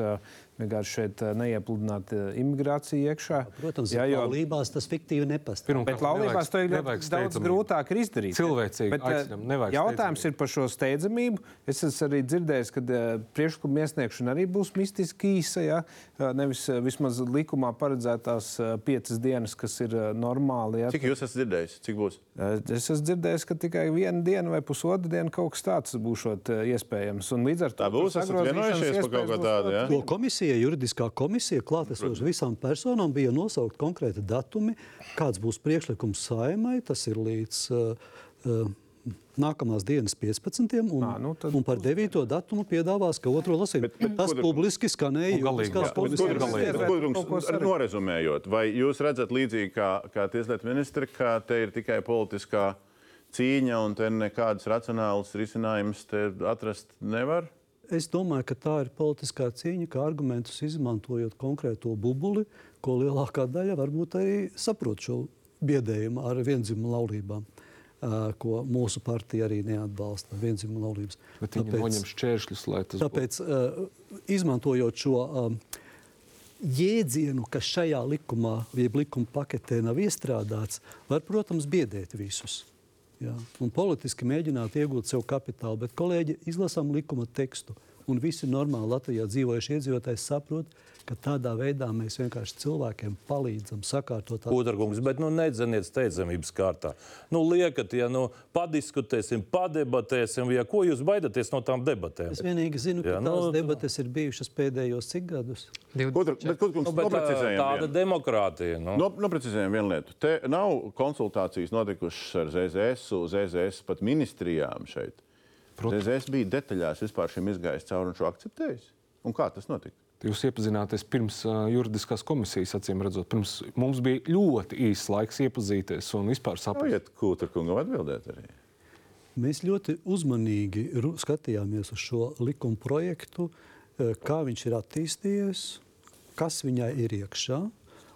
vienkārši šeit neiepludinātu uh, imigrāciju iekšā. Protams, ja jo- laulībās tas fiktīvi nepastāv. Pirmkārt, Bet laulībās to ir nevajag daudz grūtāk ir izdarīt. Cilvēcīgi Bet, eh, nevajag jautājums steidzamību. ir par šo steidzamību. Es esmu arī dzirdējis, ka priekšlikuma iesniegšana arī būs mistiski īsa. Ja? Nevis vismaz likumā paredzētās uh, piecas dienas, kas ir uh, normāli. Ja? Cik jūs esat dzirdējis? Cik būs? Uh, Es esmu dzirdējis, ka tikai viena diena vai pusotra diena kaut kas tāds būs iespējams. Un līdz ar to Tā būs, sagrozīšanas vienojušies par kaut ko tādu, ja? To komisija, juridiskā komisija, klātesoša visām personām, bija nosaukt konkrēti datumi, kāds būs priekšlikums saimai. Tas ir līdz uh, uh, nākamās dienas 15. Un, Ā, nu tad un par 9. datumu piedāvās, ka otro lasījumu. Bet- bet Tas ko- publiski skanēja sarežģīt. Norezumējot, vai jūs redzat līdzīgi kā, kā tieslietu ministri, ka te ir tikai politiskā cīņa un te nekādas racionālas risinājumus te atrast nevar? Es domāju, ka tā ir politiskā cīņa, kā argumentus izmantojot konkrēto bubuli, ko lielākā daļa varbūt arī saprot šo biedējumu ar vienzimumu laulībām, ko mūsu partija arī neatbalsta. Vienzimumu laulības. Bet viņi noņem šķēršļus, lai tas būtu. Tāpēc, izmantojot šo jēdzienu, kas šajā likumā, jeb likuma paketē nav iestrādāts, var, protams, biedēt visus. Jā. Un politiski mēģināt iegūt sev kapitālu, bet kolēģi izlasām likuma tekstu. Un visi normāli Latvijā dzīvojušie iedzīvotāji saprot, ka tādā veidā mēs vienkārši cilvēkiem palīdzam sakārtot tādu Kūderkungs, bet nu nedzeniet steidzamības kārtā. Nu, liekat, ja nu padiskutēsim, padebatēsim, ja ko jūs baidaties no tām debatēm? Es vienīgi zinu, ka Jā, tās nu, debates ir bijušas pēdējos cik gadus. Gudru- Bet, Gudrungs, Nu, bet, tāda vienu. demokrātija. Nu. No, noprecizējam vienu lietu. Te nav konsultācijas notikušas ar ZZS, ZZS pat ministrijām šeit. ZZS bija detaļās vispār šim izgājis cauri un šo akceptējis. Un kā tas notika? Jūs iepazināties pirms juridiskās komisijas, acīm redzot. Pirms mums bija ļoti īsts laiks iepazīties un vispār saprast. Ļaujiet Kūtrkungam atbildēt arī. Mēs ļoti uzmanīgi skatījāmies uz šo likuma projektu, kā viņš ir attīstījies, kas viņai ir iekšā.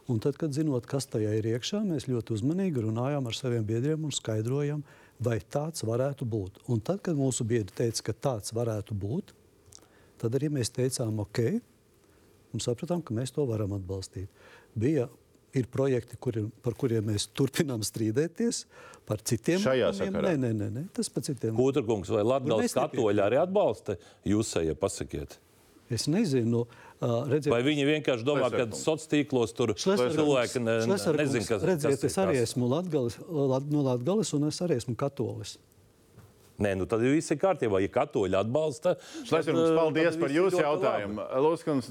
Un tad, kad zinot, kas tajā ir iekšā, mēs ļoti uzmanīgi runājām ar saviem biedriem un skaidrojām, vai tāds varētu būt. Un tad, kad mūsu biedri teica, ka tāds varētu būt, tad arī mēs teicām, ok, un sapratām, ka mēs to varam atbalstīt. Bija ir projekti, kuri, par kuriem mēs turpinām strīdēties, par citiem Šajā sakarā? Nē, nē, nē, nē, tas par citiem. Kūderkungs vai Latvijas katoļi arī atbalsta jūs, ja pasakiet? Es nezinu, redziet, Vai viņi vienkārši domā, ka sociālos tīklos tur cilvēki ne, nezina, kas redziet, ir es arī esmu Latgales, Lat, no Latvijas, un es arī esmu katolis. Nē, nu tad viss ir kārtībā. Ja katoļi atbalsta, tad, paldies tad par jūsu jautājumu. Lūskums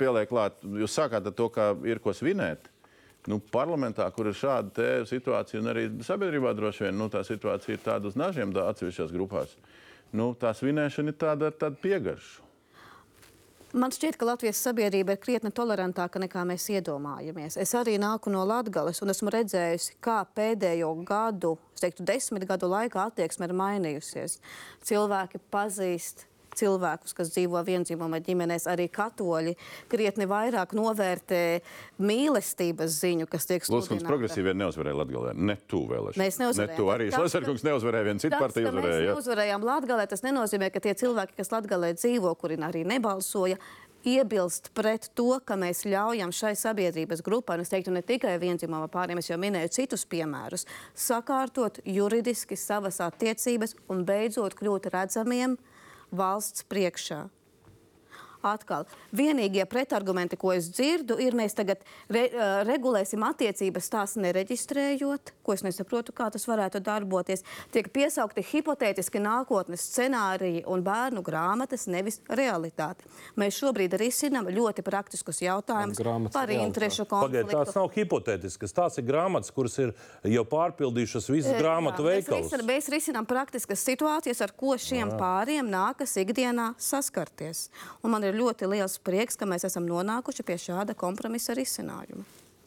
pieliek klāt. Jūs sākāt ar to, ka ir ko svinēt. Nu, parlamentā, kur ir šāda situācija, un arī sabiedrībā droši vien nu, tā situācija ir tāda uz nažiem tā atsevišķās grupās. Nu, tā svinēšana ir tāda ar tādu piegaršu. Man šķiet, ka Latvijas sabiedrība ir krietni tolerantāka nekā mēs iedomājamies. Es arī nāku no Latvijas un esmu redzējusi, kā pēdējo gadu, es teiktu, desmit gadu laikā attieksme ir mainījusies. Cilvēki pazīst cilvēkus, kas dzīvo vienzimuma ģimenēs, arī katoļi krietni vairāk novērtē mīlestības ziņu, kas tiek sludināta. progresīvie neuzvarēja Latvijā. Ne tu vēlēšanās. Mēs neuzvarējām, Ne tu arī Šlesnerkungs neuzvarēja. Viena cita Tas, partija mēs uzvarēja. ja? neuzvarējām Latvijā, tas nenozīmē, ka tie cilvēki, kas Latvijā dzīvo, kuri arī nebalsoja, iebilst pret to, ka mēs ļaujam šai sabiedrības grupai, un es teiktu, ne tikai vienzimuma pāriem, es jau minēju citus piemērus, sakārtot juridiski savas attiecības un beidzot kļūt redzamiem valsts priekšā. Atkal, vienīgie pretargumenti, ko es dzirdu, ir, mēs tagad re, uh, regulēsim attiecības tās nereģistrējot, ko es nesaprotu, kā tas varētu darboties. Tiek piesaukti hipotētiski nākotnes scenāriji un bērnu grāmatas, nevis realitāte. Mēs šobrīd risinām ļoti praktiskus jautājumus par interešu Pagaidiet, tās konfliktu. nav hipotētiskas. Tās ir grāmatas, kuras ir jau pārpildījušas visas Jā, grāmatu mēs veikalus. risinām- Mēs risinām praktiskas situācijas, ar ko šiem pāriem nākas ikdienā saskarties. Un man ir ļoti liels prieks, ka mēs esam nonākuši pie šāda kompromisa risinājuma.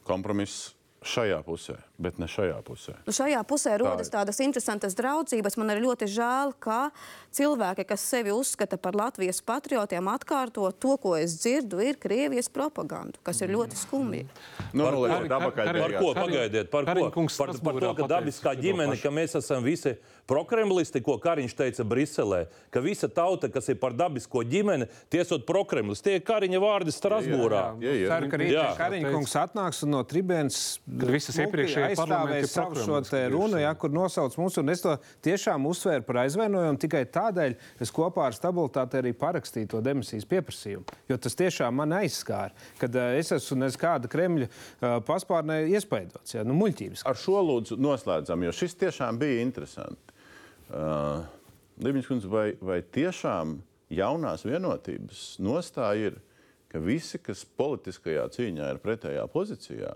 kompromiss šajā pusē, bet ne šajā pusē. Nu, šajā pusē rodas tādas interesantas draudzības. Man ir ļoti žēl, ka cilvēki, kas sevi uzskata par Latvijas patriotiem, atkārto to, ko es dzirdu, ir Krievijas propaganda, kas ir ļoti skumji. Nu, Par nu, ko? lieciet apakaļ Par beigās. ko? Pagaidiet, par ko? Par, par to, ka dabiskā ģimene, ka mēs esam visi prokremlisti, ko Kariņš teica Briselē, ka visa tauta, kas ir par dabisko ģimeni, tiesot prokremlis. Tie ir Kariņa vārdi Strasbūrā. Jā, jā. Ceru, ka rīt Jā. Kariņkungs atnāks un no tribienes Kad visas parlamenti ir aizstāvēs savu šo te runu, ja, kur nosauc mūs. Un es to tiešām uzsvēru par aizvainojumu. Tikai tādēļ es kopā ar stabilitāti arī parakstīju to demisijas pieprasījumu. Jo tas tiešām man aizskāra, kad uh, es esmu nes kāda Kremļa uh, paspārnē iespaidots. Ja, nu, muļķības. Ar šo lūdzu noslēdzam, jo šis tiešām bija interesanti. Uh, Libiņš kundze, vai, vai tiešām jaunās vienotības nostāja ir, ka visi, kas politiskajā cīņā ir pretējā pozīcijā,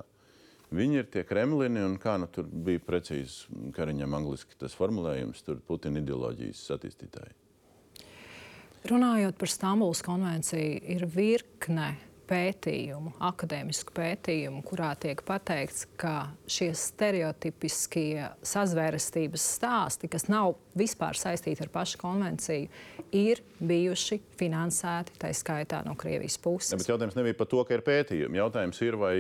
viņi ir tie kremlini un kā nu tur bija precīzi Kariņam angliski tas formulējums, tur Putina ideoloģijas attīstītāji. Runājot par Stambulas konvenciju, ir virkne pētījumu, akadēmisku pētījumu, kurā tiek pateikts, ka šie stereotipiskie sazvērestības stāsti, kas nav vispār saistīti ar pašu konvenciju, ir bijuši finansēti, tā skaitā no Krievijas Ja, puses. bet jautājums nebija par to, ka ir pētījumi. Jautājums ir, vai,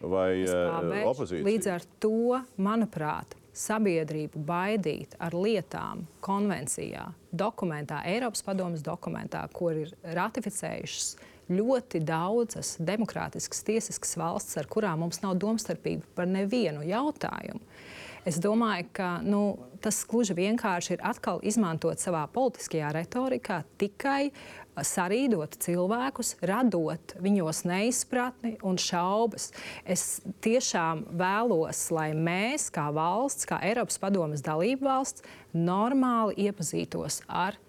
vai pabeigšu. opozīcija. Līdz ar to, manuprāt, sabiedrību baidīt ar lietām konvencijā, dokumentā, Eiropas padomas dokumentā, kur ir ratificējušas ļoti daudzas demokrātiskas, tiesiskas valsts, ar kurām mums nav domstarpība par nevienu jautājumu. Es domāju, ka nu, tas gluži vienkārši ir atkal izmantot savā politiskajā retorikā tikai sarīdot cilvēkus, radot viņos neizpratni un šaubas. Es tiešām vēlos, lai mēs, kā valsts, kā Eiropas Padomes dalība valsts, normāli iepazītos ar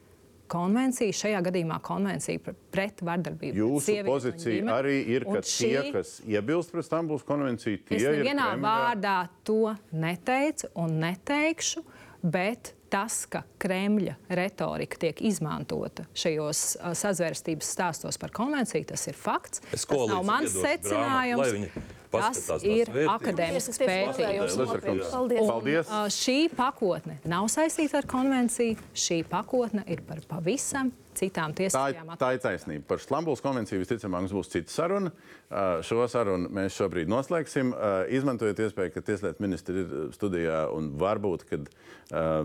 konvenciju, šajā gadījumā konvenciju par- pret vardarbību. pret Jūsu un pozīcija ģimeni. arī ir, ka Un tie, kas iebilst pret Stambulas konvenciju, tie Es ir nevienā Kremļa- vārdā to neteicu un neteikšu, bet tas, ka Kremļa retorika tiek izmantota šajos sazvērstības stāstos par konvenciju, tas ir fakts. Es Tas nav mans secinājums. Tas ir akadēmisks pētījums. Paldies. Paldies. Paldies. Uh, šī pakotne nav saistīta ar konvenciju. Šī pakotne ir par pavisam citām Tā, ir- tiesiskajām tā ir taisnība. Par Stambulas konvenciju visticamāk mums būs cita saruna. Uh, Šo sarunu mēs šobrīd noslēgsim. Uh, Izmantojiet iespēju, ka Tieslietu ministri ir studijā un varbūt, kad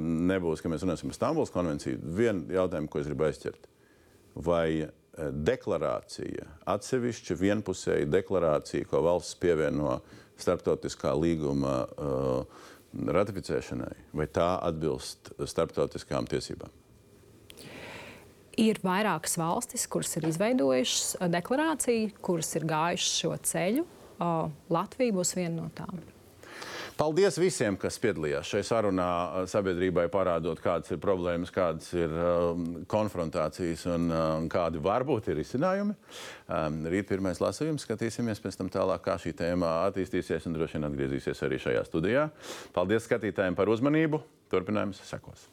nebūs, ka mēs runāsim par Stambulas konvenciju. Vienu jautājumu, ko es gribu aizķert. Vai deklarācija, atsevišķa vienpusēja deklarācija, ko valsts pievieno starptautiskā līguma uh, ratificēšanai, vai tā atbilst starptautiskām tiesībām? Ir vairākas valstis, kuras ir izveidojušas uh, deklarāciju, kuras ir gājušas šo ceļu. Uh, Latvija būs viena no tām. Paldies visiem, kas piedalījās šajā sarunā, uh, sabiedrībai parādot, kādas ir problēmas, kādas ir um, konfrontācijas un um, kādi varbūt ir izcinājumi. Um, rīt pirmais lasījums, skatīsimies pēc tam tālāk, kā šī tēma attīstīsies un droši vien atgriezīsies arī šajā studijā. Paldies skatītājiem par uzmanību. Turpinājums sekos.